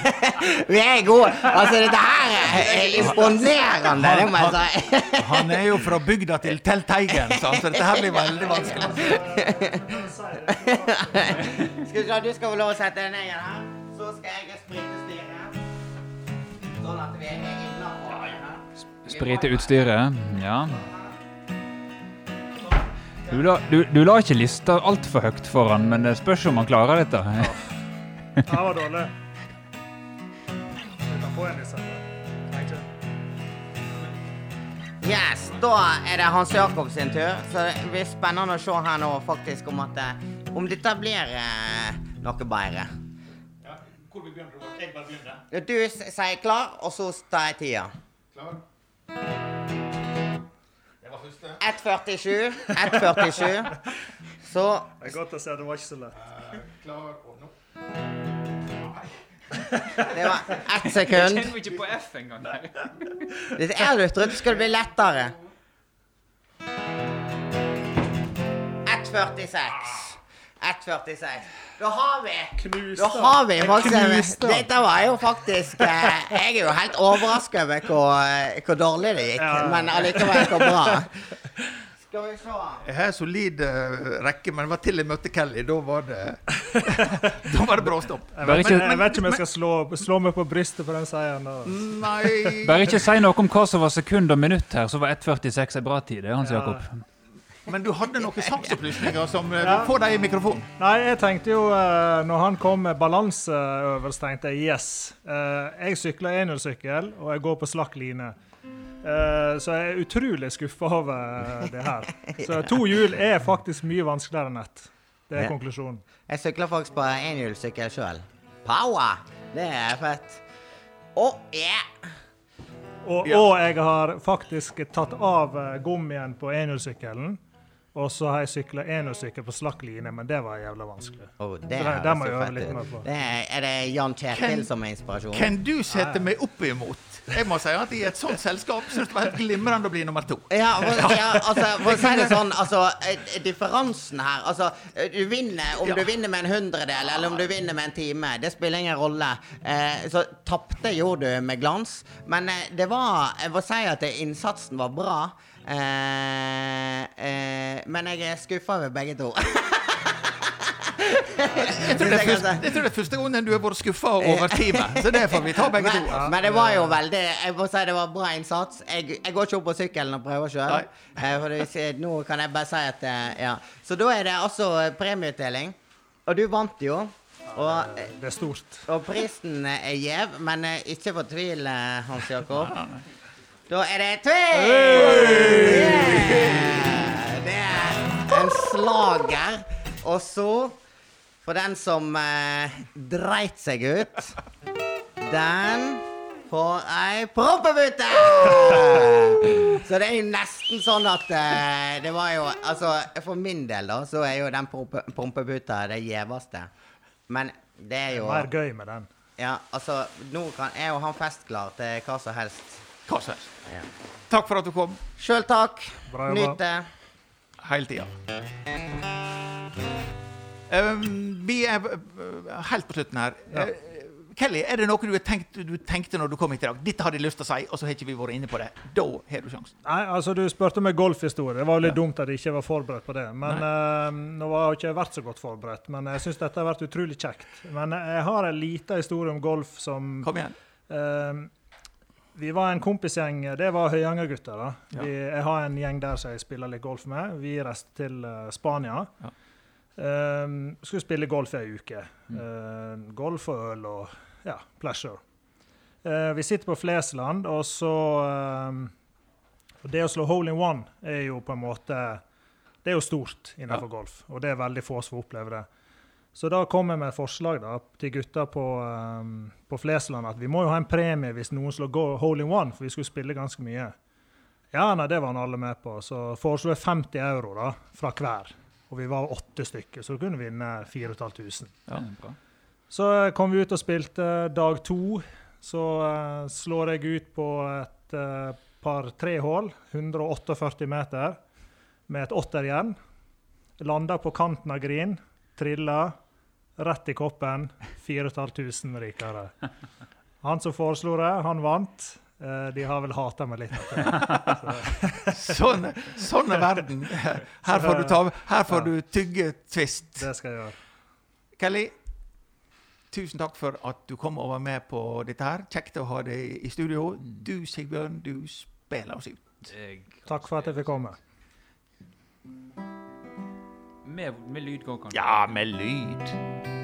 vi er gode. Altså, dette her er- er imponerende, det må jeg si. Han er jo fra bygda til Telteigen, så altså, dette her blir veldig vanskelig. Skal vi se, du skal få lov å sette deg ned igjen her. Så skal jeg sprite styret. Sånn at vi er innafor. Sprite utstyret. Ja. Du la, du, du la ikke lista altfor høyt foran, men det spørs om han klarer dette. Ja. Det var dårlig. Vi kan få en ikke. Yes, da er det Hans Jakob sin tur. Så det blir spennende å se her nå faktisk om at eh, om dette blir eh, noe bedre. Ja, Hvor vi begynner, Robert? Jeg bare begynner. Du sier klar, og så tar jeg tida. Klar? Det var første. 1,47. 1,47. Så Det er godt å se, det var ikke så lett. Klar og nå. det var ett sekund. ikke på F engang. Hvis jeg hadde trodd det skulle bli lettere. 1,46. 1,46. Da har vi Knust Da har vi faktisk Knust da. Dette var jo faktisk eh, Jeg er jo helt overrasket over hvor, eh, hvor dårlig det gikk, Ja. men allikevel hvor bra. Skal vi se Jeg har solid eh, rekke, men det var til jeg møtte Kelly. Da var det Da var det bra stopp. Jeg vet, ikke- jeg vet ikke om jeg skal slå, slå meg på brystet på den seieren. Nei Bare ikke si noe om hva som var sekund og minutt her, så var 1,46 en bra tid. Det, Hans Ja. Jakob. Men du hadde noen saksopplysninger som eh, Ja. Få dem i mikrofonen. Nei, jeg tenkte jo eh, Når han kom med balanseøvelse, tenkte jeg yes. Eh, jeg sykler enhjulssykkel, og jeg går på slakk line. Eh, så jeg er utrolig skuffa over det her. Så to hjul er faktisk mye vanskeligere enn ett. Det er Ja. konklusjonen. Jeg sykler faktisk på enhjulssykkel sjøl. Power! Det er fett. Å, yeah! Og, Ja. og jeg har faktisk tatt av gummien på enhjulssykkelen. Og så har jeg sykla enhjulssykkel på slakk line, men det var jævla vanskelig. Oh, det Så det- det må jeg øve litt mer på. Det er, er det Jan Kjetil som er inspirasjonen? Kan du sette meg opp imot? Jeg må si at i et sånt selskap syns det var helt glimrende å bli nummer to. Ja, for, ja, altså, for å si det sånn, altså, eh, differansen her Altså, eh, du vinner om Ja. du vinner med en hundredel, eller om du vinner med en time. Det spiller ingen rolle. Eh, så tapte gjorde du med glans. Men eh, det var Jeg må si at innsatsen var bra. Eh, eh, men jeg er skuffa over begge to. Jeg tror, det første, jeg tror det er første gangen du har vært skuffa over teamet, så det får vi ta begge to. Men, men det var jo veldig Jeg må si det var bra innsats. Jeg, jeg går ikke opp på sykkelen og prøver sjøl. Nei. Nå kan jeg bare si at eh, Ja. Så da er det altså eh, premieutdeling. Og du vant jo. Og, eh, Det er stort. og prisen er gjev, men eh, ikke fortvil, eh, Hans Jakob. Da er det tvil! Yeah! Det er en slager. Og så, for den som eh, dreit seg ut, den får ei prompebute! Så det er jo nesten sånn at eh, det var jo Altså, for min del, da, så er jo den prompe- prompebuta det gjeveste. Men det er jo Det er Mer gøy med den. Ja, altså, nå kan er jo han festklar til hva som helst. Hva som helst. Ja. Takk for at du kom Sjøl takk. Nyt det. hele tida. Um, vi er uh, helt på slutten her. Ja. Uh, Kelly, er det noe du, tenkt, du tenkte når du kom hit i dag? Dette hadde jeg lyst til å si, og så har ikke vi vært inne på det. Da har du sjansen. Nei, altså Du spurte meg golfhistorie. Det var jo litt Ja. dumt at jeg ikke var forberedt på det. Men uh, Nå har jeg ikke vært så godt forberedt, men jeg syns dette har vært utrolig kjekt. Men jeg har en liten historie om golf som Kom igjen. eh, Vi var en kompisgjeng, det var Høyanger-gutter. da. Ja. Vi, jeg har en gjeng der som jeg spiller litt golf med. Vi reiste til uh, Spania. Ja. Um, skulle spille golf i ei uke. Mm. Uh, golf og øl og ja, pleasure. Uh, vi sitter på Flesland, og så um, Det å slå hole in one er jo på en måte Det er jo stort innenfor golf, og det er veldig få som opplever det. Så da kom jeg med et forslag da, til gutta på, um, på Flesland at vi må jo ha en premie hvis noen slår go- hole in one, for vi skulle spille ganske mye. Ja, nei, det var han alle med på. Så foreslo jeg 50 euro da, fra hver. Og vi var åtte stykker, så du kunne vi vinne 4500. Ja. Bra. Så eh, kom vi ut og spilte dag to. Så uh, slår jeg ut på et uh, par-tre hull, 148 meter, med et åtterjern. Landa på kanten av green, trilla, rett i koppen. 4500 rikere. Han som foreslo det, han vant. Eh, de har vel hata meg litt. Så. Sånn, sånn er verden. Her får du, ta, her får du tygge tvist. Det skal jeg gjøre. Kelly, tusen takk for at du kom og var med på dette her. Kjekt å ha deg i studio. Du, Sigbjørn, du spiller oss ut. Takk for at jeg fikk komme. Med, med lyd går kanskje. Ja, med lyd.